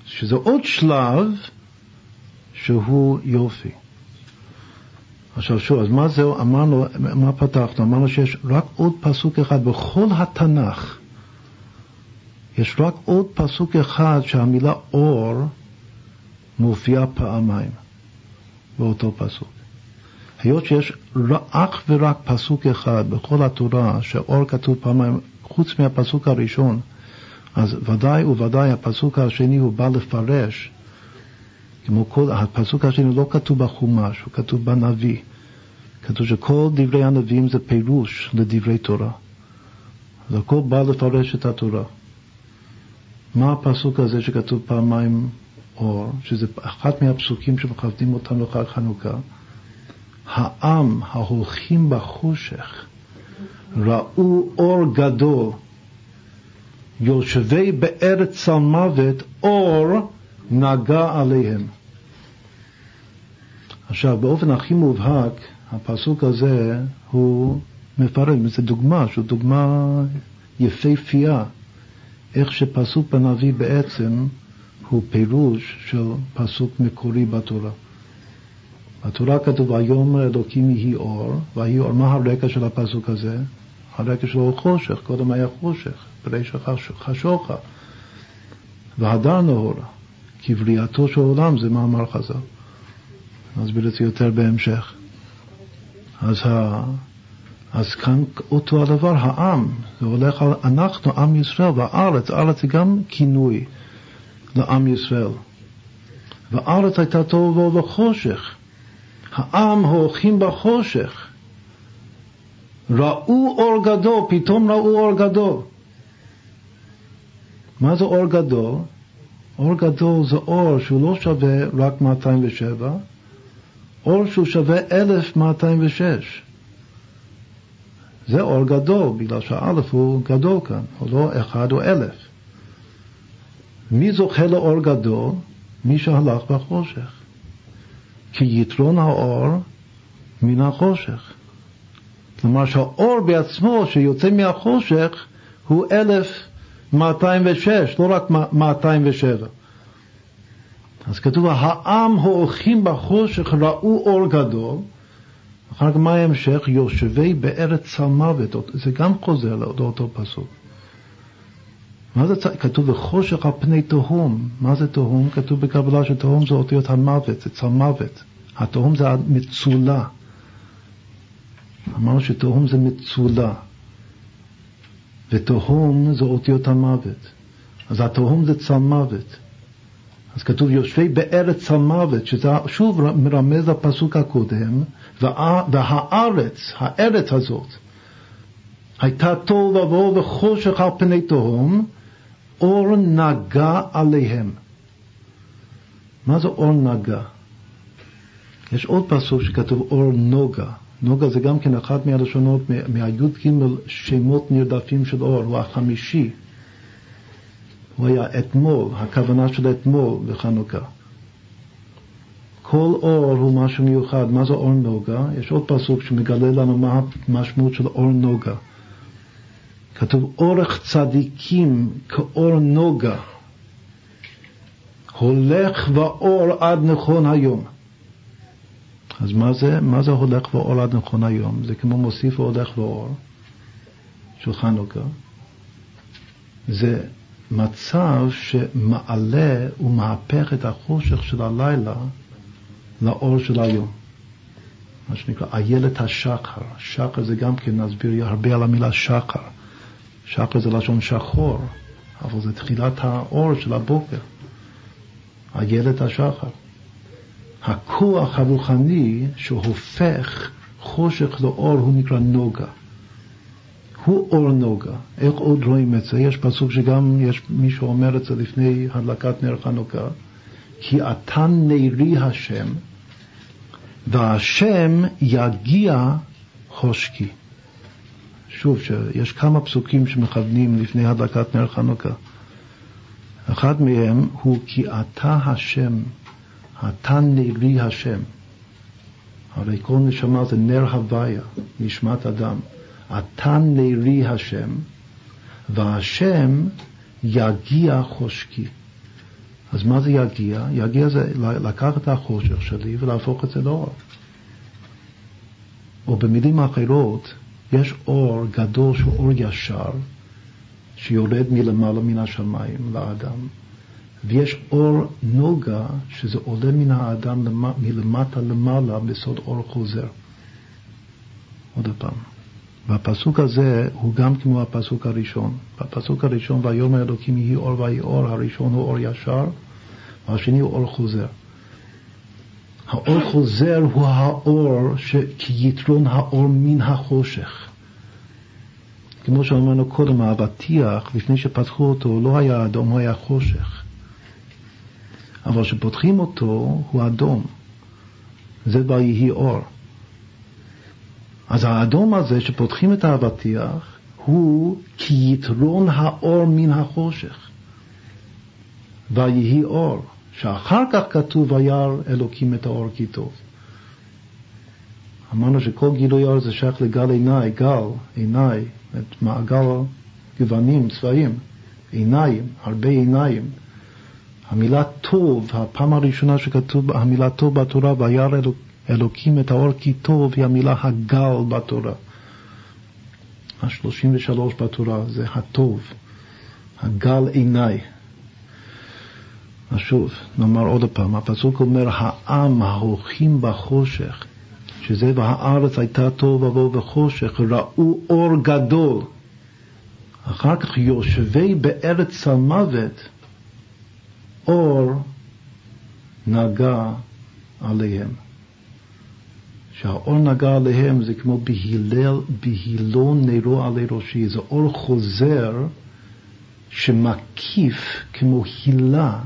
שזה עוד שלב, שהוא יופי. עכשיו שוב, אז מה זהו, אמרנו, מה פתחנו? אמרנו שיש רק עוד פסוק אחד בכל התנ"ך. יש רק עוד פסוק אחד שהמילה אור מופיעה פעמיים באותו פסוק. היות שיש אך ורק פסוק אחד בכל התורה, שאור כתוב פעמיים, חוץ מהפסוק הראשון, אז ודאי וודאי הפסוק השני הוא בא לפרש, כמו כל, הפסוק השני לא כתוב בחומש, הוא כתוב בנביא. כתוב שכל דברי הנביאים זה פירוש לדברי תורה. אז הכל בא לפרש את התורה. מה הפסוק הזה שכתוב פעמיים אור, שזה אחד מהפסוקים שמכוונים אותנו לחג חנוכה? העם ההולכים בחושך ראו אור גדול, יושבי בארץ צלמוות, אור נגע עליהם. עכשיו, באופן הכי מובהק, הפסוק הזה הוא מפרט, זו דוגמה, זו דוגמה יפהפייה, איך שפסוק בנביא בעצם הוא פירוש של פסוק מקורי בתורה. בתורה כתוב, ויאמר אלוקים יהי אור, ויהי אור. מה הרקע של הפסוק הזה? הרקע שלו הוא חושך, קודם היה חושך, בריש חשוכה. והדר נאורה, כבריאתו של עולם, זה מאמר חז"ל. נסביר את זה יותר בהמשך. אז. אז כאן אותו הדבר, העם, זה הולך על אנחנו, עם ישראל, והארץ, הארץ זה גם כינוי לעם ישראל. והארץ הייתה טובה וחושך. העם הולכים בחושך. ראו אור גדול, פתאום ראו אור גדול. מה זה אור גדול? אור גדול זה אור שהוא לא שווה רק 207, אור שהוא שווה 1206. זה אור גדול, בגלל שהאלף הוא גדול כאן, הוא לא אחד או אלף. מי זוכה לאור גדול? מי שהלך בחושך. כי יתרון האור מן החושך. כלומר שהאור בעצמו שיוצא מהחושך הוא 1206, לא רק 207. אז כתוב, העם הולכים בחושך ראו אור גדול, אחר כך מה ההמשך? יושבי בארץ צלמוות, זה גם חוזר לאותו פסוק. מה זה כתוב בחושך על פני תהום? מה זה תהום? כתוב בקבלה שתהום זה אותיות המוות, זה צלמוות. התהום זה המצולה. אמרנו שתהום זה מצולה, ותהום זה אותיות המוות. אז התהום זה צלמוות. אז כתוב יושבי בארץ צלמוות, שזה שוב מרמז לפסוק הקודם, והארץ, הארץ הזאת, הייתה תוהו ובוהו וחושך על פני תהום, אור נגע עליהם. מה זה אור נגע? יש עוד פסוק שכתוב אור נוגה. נוגה זה גם כן אחת מהלשונות, מהי"ג שמות נרדפים של אור, הוא החמישי. הוא היה אתמול, הכוונה של אתמול בחנוכה. כל אור הוא משהו מיוחד. מה זה אור נוגה? יש עוד פסוק שמגלה לנו מה המשמעות של אור נוגה. כתוב אורך צדיקים כאור נוגה, הולך ואור עד נכון היום. אז מה זה, מה זה הולך ואור עד נכון היום? זה כמו מוסיף והולך ואור של חנוכה. זה מצב שמעלה ומהפך את החושך של הלילה לאור של היום. מה שנקרא איילת השחר. שחר זה גם כן, נסביר הרבה על המילה שחר. שחר זה לשון שחור, אבל זה תחילת האור של הבוקר. איילת השחר. הכוח הרוחני שהופך חושך לאור הוא נקרא נוגה. הוא אור נוגה. איך עוד רואים את זה? יש פסוק שגם יש מי שאומר את זה לפני הדלקת נר חנוכה, כי אתה נרי השם, והשם יגיע חושקי. שוב, שיש כמה פסוקים שמכוונים לפני הדלקת נר חנוכה. אחד מהם הוא כי אתה השם אתה נרי השם. הרי כל נשמה זה נר הוויה, נשמת אדם. אתה נרי השם, והשם יגיע חושקי. אז מה זה יגיע? יגיע זה לקחת את החושך שלי ולהפוך את זה לאור. או במילים אחרות, יש אור גדול שהוא אור ישר, שיורד מלמעלה מן השמיים לאדם, ויש אור נוגה שזה עולה מן האדם מלמטה למעלה בסוד אור חוזר. עוד פעם. והפסוק הזה הוא גם כמו הפסוק הראשון. בפסוק הראשון, ויאמר אלוקים יהי אור ויהי אור, הראשון הוא אור ישר, והשני הוא אור חוזר. האור חוזר הוא האור כיתרון האור מן החושך. כמו שאמרנו קודם, האבטיח, לפני שפתחו אותו, לא היה אדום, הוא היה חושך. אבל כשפותחים אותו, הוא אדום. זה ויהי אור. אז האדום הזה שפותחים את האבטיח הוא כיתרון האור מן החושך. ויהי אור, שאחר כך כתוב וירא אלוקים את האור כי טוב. אמרנו שכל גילוי אור זה שייך לגל עיניי, גל, עיניי, את מעגל גוונים, צבעים, עיניים, הרבה עיניים. המילה טוב, הפעם הראשונה שכתוב המילה טוב בתורה, וירא אלוקים אלוקים את האור כי טוב היא המילה הגל בתורה. ה-33 בתורה זה הטוב, הגל עיניי. אז שוב, נאמר עוד פעם, הפסוק אומר העם ההולכים בחושך, שזה והארץ הייתה טוב ובוא וחושך, ראו אור גדול. אחר כך יושבי בארץ המוות, אור נגע עליהם. שהאור נגע עליהם זה כמו בהילל, בהילון נרו עלי ראשי, זה אור חוזר שמקיף כמו הילה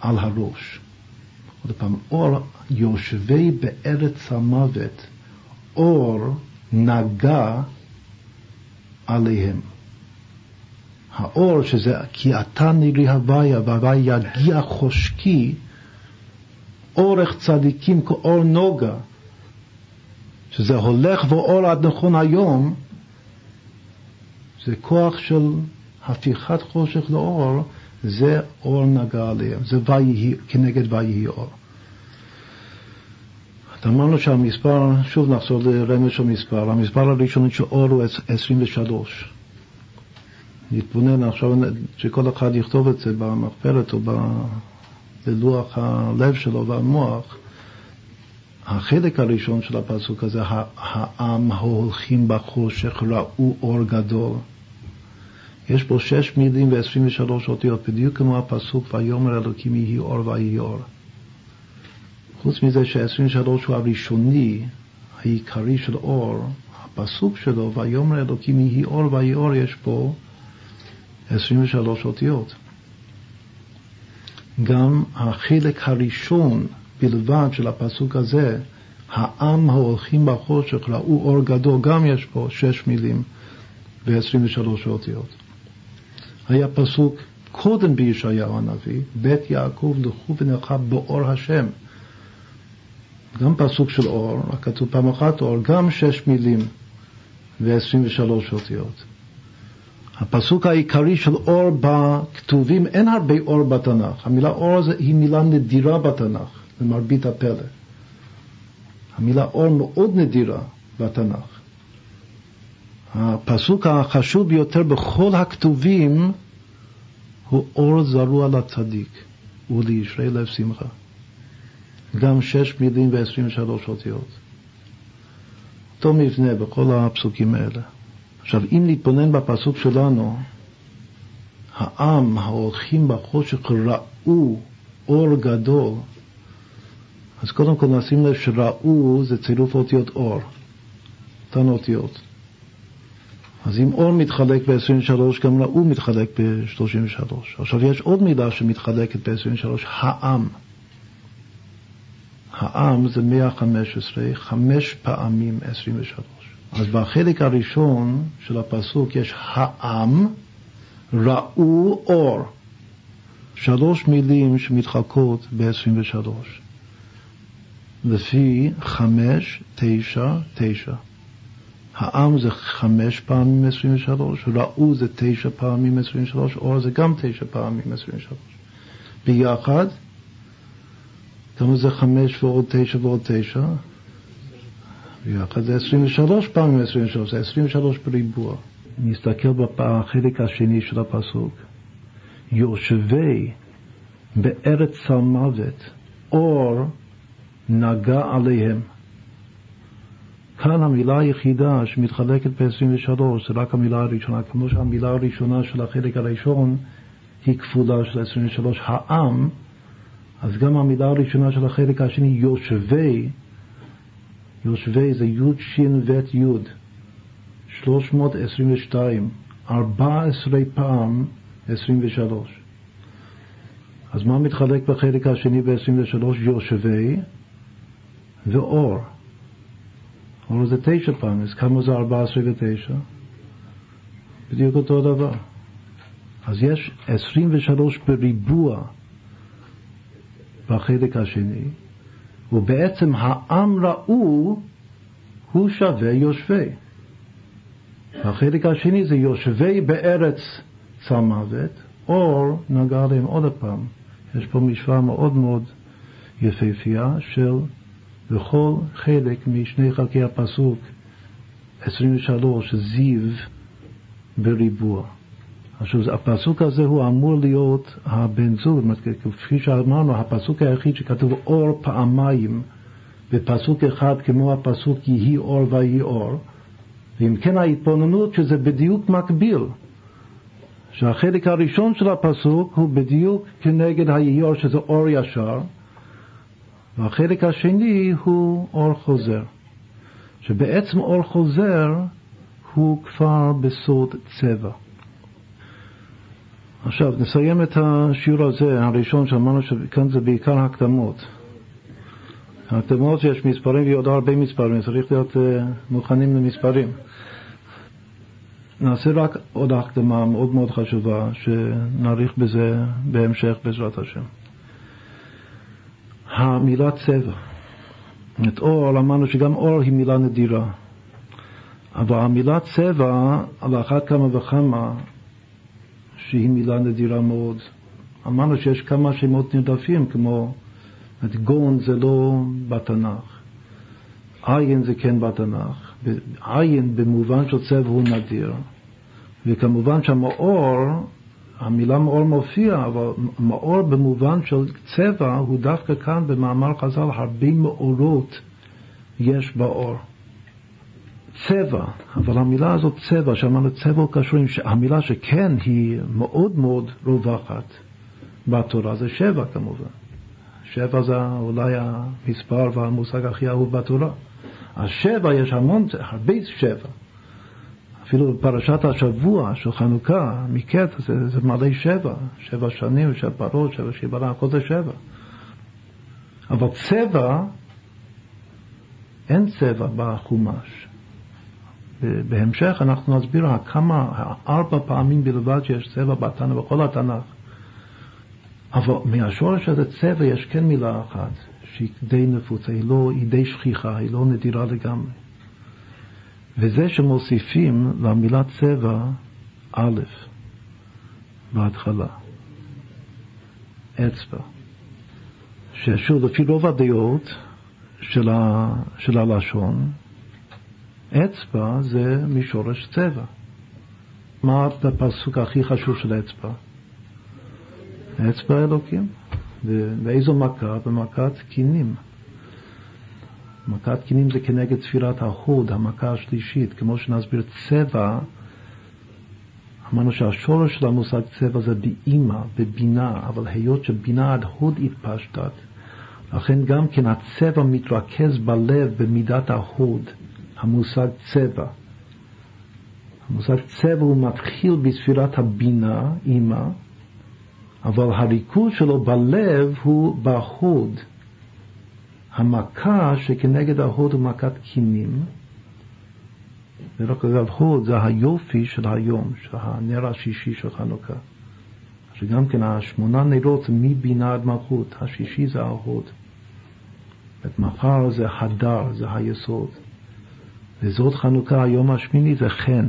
על הראש. עוד פעם, אור יושבי בארץ המוות, אור נגע עליהם. האור שזה כי אתה נרי הוויה והוויה יגיע חושקי אורך צדיקים כאור נוגה, שזה הולך ואור עד נכון היום, זה כוח של הפיכת חושך לאור, זה אור נגע עליהם, זה ויהי, כנגד ויהי אור. אמרנו שהמספר, שוב נחזור לרמז של מספר, המספר הראשון של אור הוא 23. נתבונן עכשיו שכל אחד יכתוב את זה במחפרת או בלוח הלב שלו והמוח, החלק הראשון של הפסוק הזה, העם ההולכים בחושך ראו אור גדול. יש בו שש מילים ועשרים ושלוש אותיות, בדיוק כמו הפסוק ויאמר אלוקים יהי אור ויהי אור. חוץ מזה שעשרים ושלוש הוא הראשוני, העיקרי של אור, הפסוק שלו, ויאמר אלוקים יהי אור ויהי אור, יש פה עשרים ושלוש אותיות. גם החלק הראשון בלבד של הפסוק הזה, העם ההולכים בחושך ראו אור גדול, גם יש פה שש מילים ו-23 אותיות. היה פסוק קודם בישעיהו הנביא, בית יעקב לכו ונלכה באור השם. גם פסוק של אור, כתוב פעם אחת אור, גם שש מילים ו-23 אותיות. הפסוק העיקרי של אור בכתובים, אין הרבה אור בתנ"ך. המילה אור היא מילה נדירה בתנ"ך, למרבית הפלא. המילה אור מאוד נדירה בתנ"ך. הפסוק החשוב ביותר בכל הכתובים הוא אור זרוע לצדיק ולישרי לב שמחה. גם שש מילים ועשרים ושלוש אותיות. אותו מבנה בכל הפסוקים האלה. עכשיו, אם נתבונן בפסוק שלנו, העם ההולכים בחושך ראו אור גדול, אז קודם כל נשים לב שראו זה צירוף אותיות אור, אותן אותיות. אז אם אור מתחלק ב-23, גם ראו מתחלק ב-33. עכשיו יש עוד מילה שמתחלקת ב-23, העם. העם זה 115, חמש פעמים 23. אז בחלק הראשון של הפסוק יש העם ראו אור. שלוש מילים שמתחלקות ב-23. לפי חמש, תשע, תשע. העם זה חמש פעמים 23, ראו זה תשע פעמים 23, אור זה גם תשע פעמים 23. ביחד, כמה זה חמש ועוד תשע ועוד תשע? ביחד זה 23 פעמים 23, זה 23 בריבוע. נסתכל בחלק השני של הפסוק. יושבי בארץ המוות, אור נגע עליהם. כאן המילה היחידה שמתחלקת ב-23 זה רק המילה הראשונה, כמו שהמילה הראשונה של החלק הראשון היא כפולה של 23, העם, אז גם המילה הראשונה של החלק השני, יושבי, יושבי זה י' ש' ו' י', 322, 14 פעם 23. אז מה מתחלק בחלק השני ב-23? יושבי ואור. אור זה תשע פעם, אז כמה זה 14 ותשע? בדיוק אותו דבר. אז יש 23 בריבוע בחלק השני, ובעצם העם ראו הוא שווה יושבי. החלק השני זה יושבי בארץ צמוות, אור נגע להם עוד פעם. יש פה משוואה מאוד מאוד יפהפייה של בכל חלק משני חלקי הפסוק 23 זיו בריבוע. עכשיו, הפסוק הזה הוא אמור להיות הבן זוג, כפי שאמרנו, הפסוק היחיד שכתוב אור פעמיים בפסוק אחד כמו הפסוק יהי אור ויהי אור, ואם כן ההתבוננות שזה בדיוק מקביל. שהחלק הראשון של הפסוק הוא בדיוק כנגד היהיור שזה אור ישר, והחלק השני הוא אור חוזר. שבעצם אור חוזר הוא כבר בסוד צבע. עכשיו, נסיים את השיעור הזה, הראשון שאמרנו שכאן זה בעיקר הקדמות. הקדמות שיש מספרים ויש עוד הרבה מספרים, צריך להיות uh, מוכנים למספרים. נעשה רק עוד הקדמה מאוד מאוד חשובה, שנאריך בזה בהמשך בעזרת השם. המילה צבע. את אור, אמרנו שגם אור היא מילה נדירה. אבל המילה צבע, על אחת כמה וכמה, שהיא מילה נדירה מאוד. אמרנו שיש כמה שמות נרדפים, כמו גון זה לא בתנ"ך, עין זה כן בתנ"ך, עין במובן של צבע הוא נדיר, וכמובן שהמאור, המילה מאור מופיע, אבל מאור במובן של צבע הוא דווקא כאן במאמר חז"ל, הרבה מאורות יש באור. צבע, אבל המילה הזאת צבע, שאמרנו צבע קשורים, המילה שכן היא מאוד מאוד רווחת בתורה זה שבע כמובן. שבע זה אולי המספר והמושג הכי אהוב בתורה. אז שבע יש המון, הרבה שבע. אפילו בפרשת השבוע של חנוכה, מקטע, זה, זה מלא שבע, שבע שנים, שבע פרות, שבע שיברה, הכל זה שבע. אבל צבע, אין צבע בחומש. בהמשך אנחנו נסביר כמה, ארבע פעמים בלבד שיש צבע בתנ"ך, בכל התנ"ך. אבל מהשורש הזה צבע יש כן מילה אחת, שהיא די נפוצה, היא, לא, היא די שכיחה, היא לא נדירה לגמרי. וזה שמוסיפים למילה צבע א' בהתחלה, אצבע. ששוב, לפי רוב הדעות של, ה, של הלשון, אצבע זה משורש צבע. מה הפסוק הכי חשוב של אצבע? אצבע אלוקים. ואיזו מכה? במכת קינים. מכת קינים זה כנגד ספירת ההוד, המכה השלישית. כמו שנסביר, צבע, אמרנו שהשורש של המושג צבע זה באימא, בבינה, אבל היות שבינה עד הוד התפשטת, לכן גם כן הצבע מתרכז בלב במידת ההוד. המושג צבע. המושג צבע הוא מתחיל בספירת הבינה, אימא, אבל הריכוז שלו בלב הוא בהוד. המכה שכנגד ההוד הוא מכת קינים, ורק אגב הוד זה היופי של היום, של הנר השישי של חנוכה. שגם כן השמונה נרות מבינה עד מלכות, השישי זה ההוד. מחר זה הדר, זה היסוד. וזאת חנוכה, היום השמיני זה חן.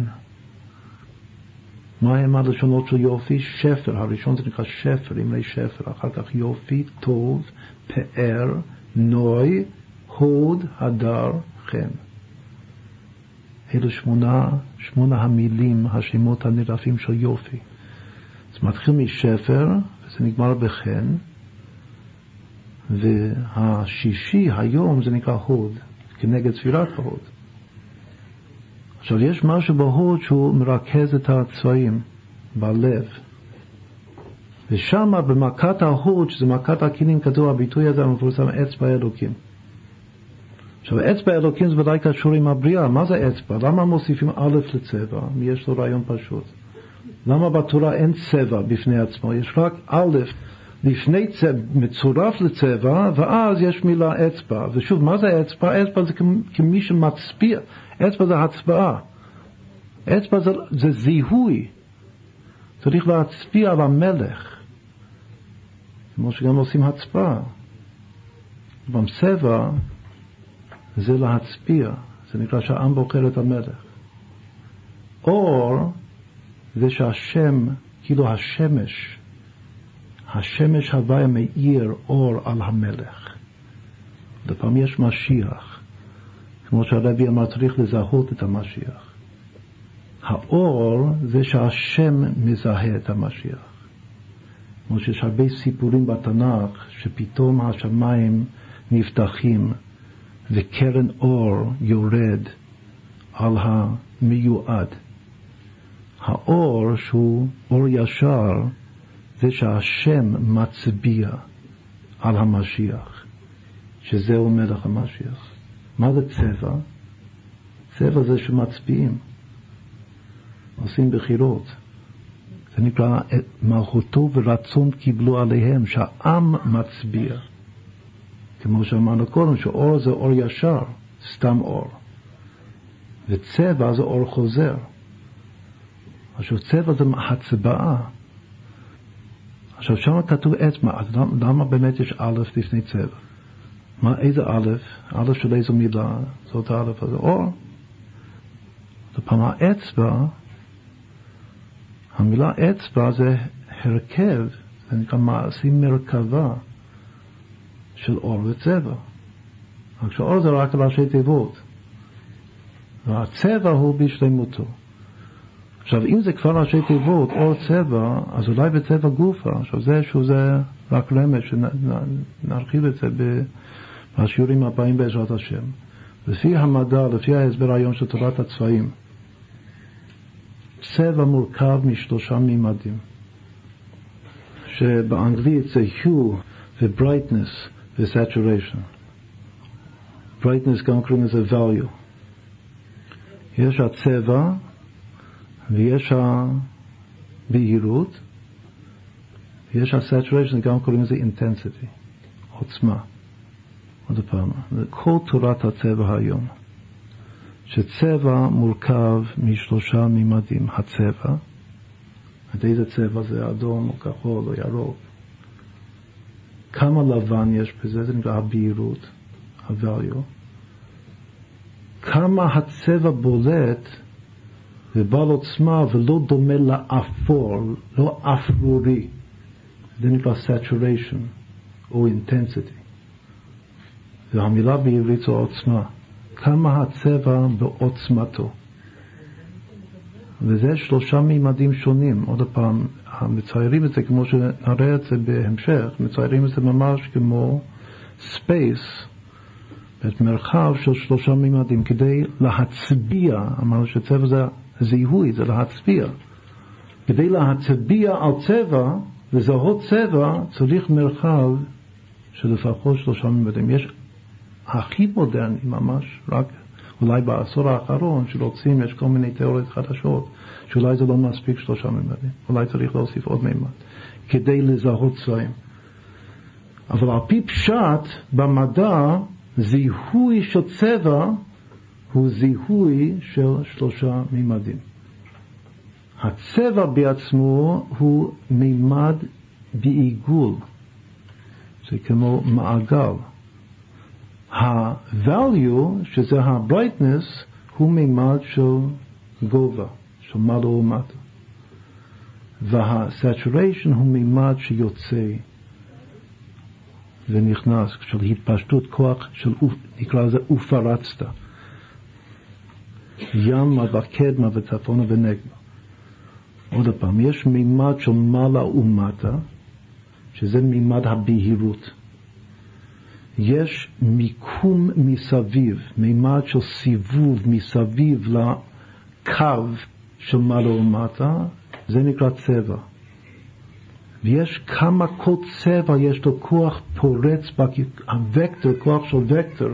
מה הם הלשונות של יופי? שפר, הראשון זה נקרא שפר, אמרי שפר, אחר כך יופי, טוב, פאר, נוי, הוד, הדר, חן. אלו שמונה, שמונה המילים, השמות הנרדפים של יופי. זה מתחיל משפר, וזה נגמר בחן, והשישי, היום, זה נקרא הוד, כנגד ספירת ההוד. עכשיו, יש משהו בהוד שהוא מרכז את הצבעים בלב. ושם במכת ההוד, שזה מכת הכלים, כתוב הביטוי הזה המפורסם, אצבע אלוקים. עכשיו, אצבע אלוקים זה ודאי קשור עם הבריאה. מה זה אצבע? למה מוסיפים א' לצבע? יש לו רעיון פשוט. למה בתורה אין צבע בפני עצמו? יש רק א' לפני צבע, מצורף לצבע, ואז יש מילה אצבע. ושוב, מה זה אצבע? אצבע זה כמי שמצביע. אצבע זה הצבעה. אצבע זה, זה זיהוי. צריך להצביע על המלך. כמו שגם עושים הצבעה. בצבע זה להצביע, זה נקרא שהעם בוחר את המלך. אור זה שהשם, כאילו השמש, השמש הוויה מאיר אור על המלך. לפעמים יש משיח, כמו שהרבי אמר, צריך לזהות את המשיח. האור זה שהשם מזהה את המשיח. כמו שיש הרבה סיפורים בתנ"ך, שפתאום השמיים נפתחים וקרן אור יורד על המיועד. האור שהוא אור ישר זה שהשם מצביע על המשיח, שזהו מלך המשיח. מה זה צבע? צבע זה שמצביעים, עושים בחירות. זה נקרא מלכותו ורצון קיבלו עליהם, שהעם מצביע. כמו שאמרנו קודם, שאור זה אור ישר, סתם אור. וצבע זה אור חוזר. עכשיו צבע זה הצבעה. עכשיו שם כתוב אצבע, אז למה באמת יש א' לפני צבע? מה, איזה א'? א' של איזו מילה? זאת א', אז אור. פעם האצבע, המילה אצבע זה הרכב, זה נקרא מעשים מרכבה. של אור וצבע. רק שאור זה רק ראשי תיבות, והצבע הוא בשלמותו. עכשיו, אם זה כבר ראשי תיבות, אור צבע, אז אולי בצבע גופה. עכשיו, זה שהוא זה רק רמז, שנרחיב את זה בשיעורים הבאים בעזרת השם. לפי המדע, לפי ההסבר היום של תורת הצבעים, צבע מורכב משלושה מימדים, שבאנגלית זה hue ו-brightness ו-saturation. brightness גם קוראים לזה value. יש הצבע ויש הבהירות, ויש ה-saturation, גם קוראים לזה intensity, עוצמה. עוד פעם, כל תורת הצבע היום, שצבע מורכב משלושה מימדים, הצבע, את איזה צבע זה אדום או כחול או ירוק, כמה לבן יש בזה, זה נקרא הבהירות, ה-value. כמה הצבע בולט ובעל עוצמה ולא דומה לאפור, לא אפרורי. זה נקרא saturation או intensity. והמילה בעברית זו עוצמה. כמה הצבע בעוצמתו. וזה שלושה מימדים שונים. עוד פעם, מציירים את זה כמו שנראה את זה בהמשך, מציירים את זה ממש כמו space, את מרחב של שלושה מימדים, כדי להצביע, אמרנו שצבע זה זיהוי, זה להצביע. כדי להצביע על צבע, לזהות צבע, צריך מרחב של לפחות שלושה מימדים. יש הכי מודרני ממש, רק אולי בעשור האחרון, שרוצים, יש כל מיני תיאוריות חדשות, שאולי זה לא מספיק שלושה מימדים, אולי צריך להוסיף עוד מימד, כדי לזהות צבעים. אבל על פי פשט, במדע, זיהוי של צבע הוא זיהוי של שלושה מימדים. הצבע בעצמו הוא מימד בעיגול, זה כמו מעגל. ה-value, שזה ה-brightness, הוא מימד של גובה. של מעלה ומטה. וה-saturation הוא מימד שיוצא ונכנס, של התפשטות כוח של, נקרא לזה ופרצת. ימה וקדמה וצפונה ונגמה. עוד פעם, יש מימד של מעלה ומטה, שזה מימד הבהירות. יש מיקום מסביב, מימד של סיבוב מסביב קו של מעלה ומטה, זה נקרא צבע. ויש כמה כל צבע יש לו כוח פורץ, הוקטור, כוח של וקטור,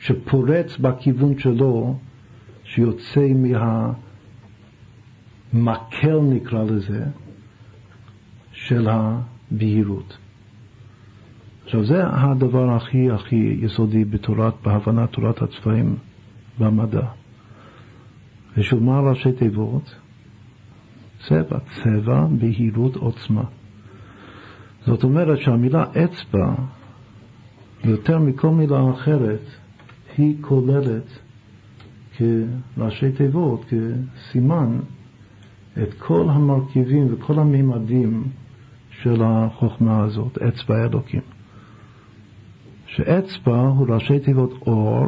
שפורץ בכיוון שלו, שיוצא מהמקל נקרא לזה, של הבהירות. עכשיו זה הדבר הכי הכי יסודי בתורת, בהבנת תורת הצבעים במדע. ושוב, מה ראשי תיבות? צבע, צבע, בהירות, עוצמה. זאת אומרת שהמילה אצבע, יותר מכל מילה אחרת, היא כוללת כראשי תיבות, כסימן, את כל המרכיבים וכל הממדים של החוכמה הזאת, אצבע אלוקים. שאצבע הוא ראשי תיבות אור,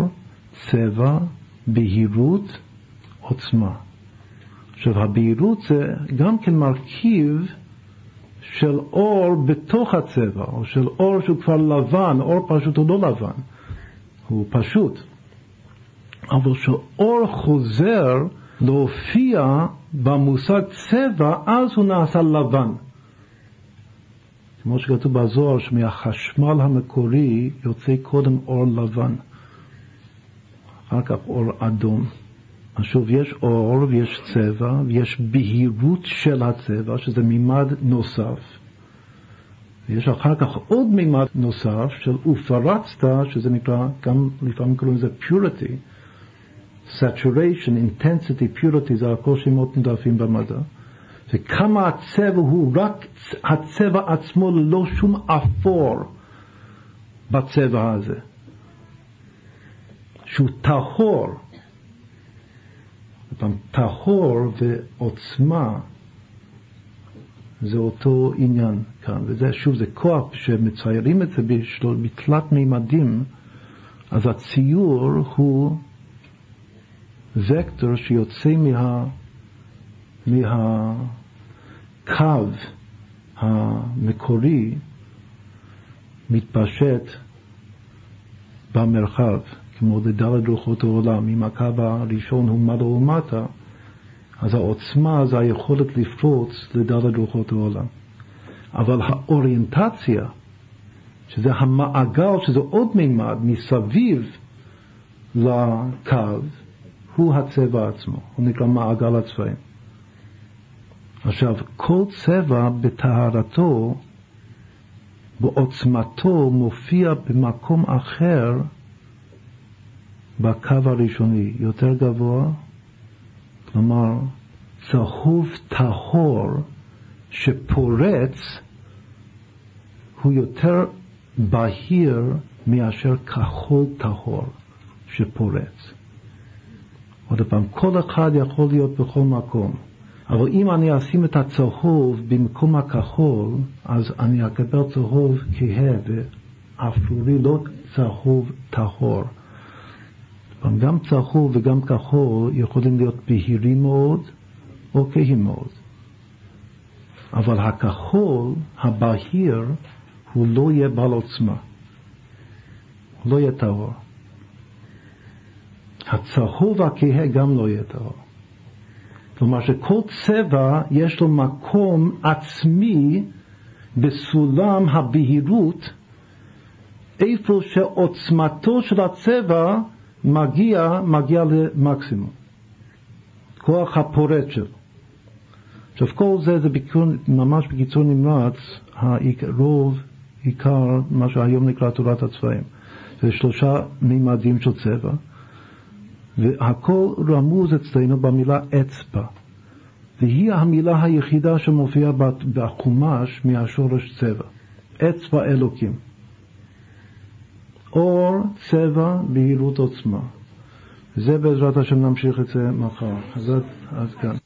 צבע, בהירות, עוצמה. עכשיו, הבהירות זה גם כן מרכיב של אור בתוך הצבע, או של אור שהוא כבר לבן, אור פשוט הוא לא לבן, הוא פשוט. אבל כשאור חוזר להופיע במושג צבע, אז הוא נעשה לבן. כמו שכתוב בזוהר, שמהחשמל המקורי יוצא קודם אור לבן, אחר כך אור אדום. אז שוב, יש אור ויש צבע ויש בהירות של הצבע, שזה מימד נוסף. ויש אחר כך עוד מימד נוסף של ופרצת, שזה נקרא, גם לפעמים קוראים לזה purity, saturation, intensity, purity, זה הכל שמות נדפים במדע. וכמה הצבע הוא רק הצבע עצמו ללא שום אפור בצבע הזה. שהוא טהור. טהור ועוצמה זה אותו עניין כאן, וזה שוב, זה כוח שמציירים את זה בתלת מימדים, אז הציור הוא וקטור שיוצא מה, מהקו המקורי, מתפשט במרחב. כמו לדלת רוחות העולם, אם הקו הראשון הוא מעלה ומטה, אז העוצמה זה היכולת לפרוץ לדלת רוחות העולם. אבל האוריינטציה, שזה המעגל, שזה עוד מימד מסביב לקו, הוא הצבע עצמו, הוא נקרא מעגל הצבעים. עכשיו, כל צבע בטהרתו, בעוצמתו, מופיע במקום אחר בקו הראשוני יותר גבוה, כלומר צהוב טהור שפורץ הוא יותר בהיר מאשר כחול טהור שפורץ. עוד פעם, כל אחד יכול להיות בכל מקום, אבל אם אני אשים את הצהוב במקום הכחול, אז אני אקבל צהוב כהה ואפרורי, לא צהוב טהור. גם צהוב וגם כחול יכולים להיות בהירים מאוד או כהים מאוד. אבל הכחול, הבהיר, הוא לא יהיה בעל עוצמה. הוא לא יהיה טהור. הצהוב הכהה גם לא יהיה טהור. כלומר שכל צבע יש לו מקום עצמי בסולם הבהירות, איפה שעוצמתו של הצבע מגיע, מגיע למקסימום. כוח הפורט שלו. עכשיו כל זה זה בקיצור, ממש בקיצור נמרץ, הרוב, עיקר, מה שהיום נקרא תורת הצבעים. זה שלושה מימדים של צבע, והכל רמוז אצלנו במילה אצבע. והיא המילה היחידה שמופיעה בחומש מהשורש צבע. אצבע אלוקים. אור, צבע, בהירות עוצמה. זה בעזרת השם נמשיך את זה מחר. אז עד כאן.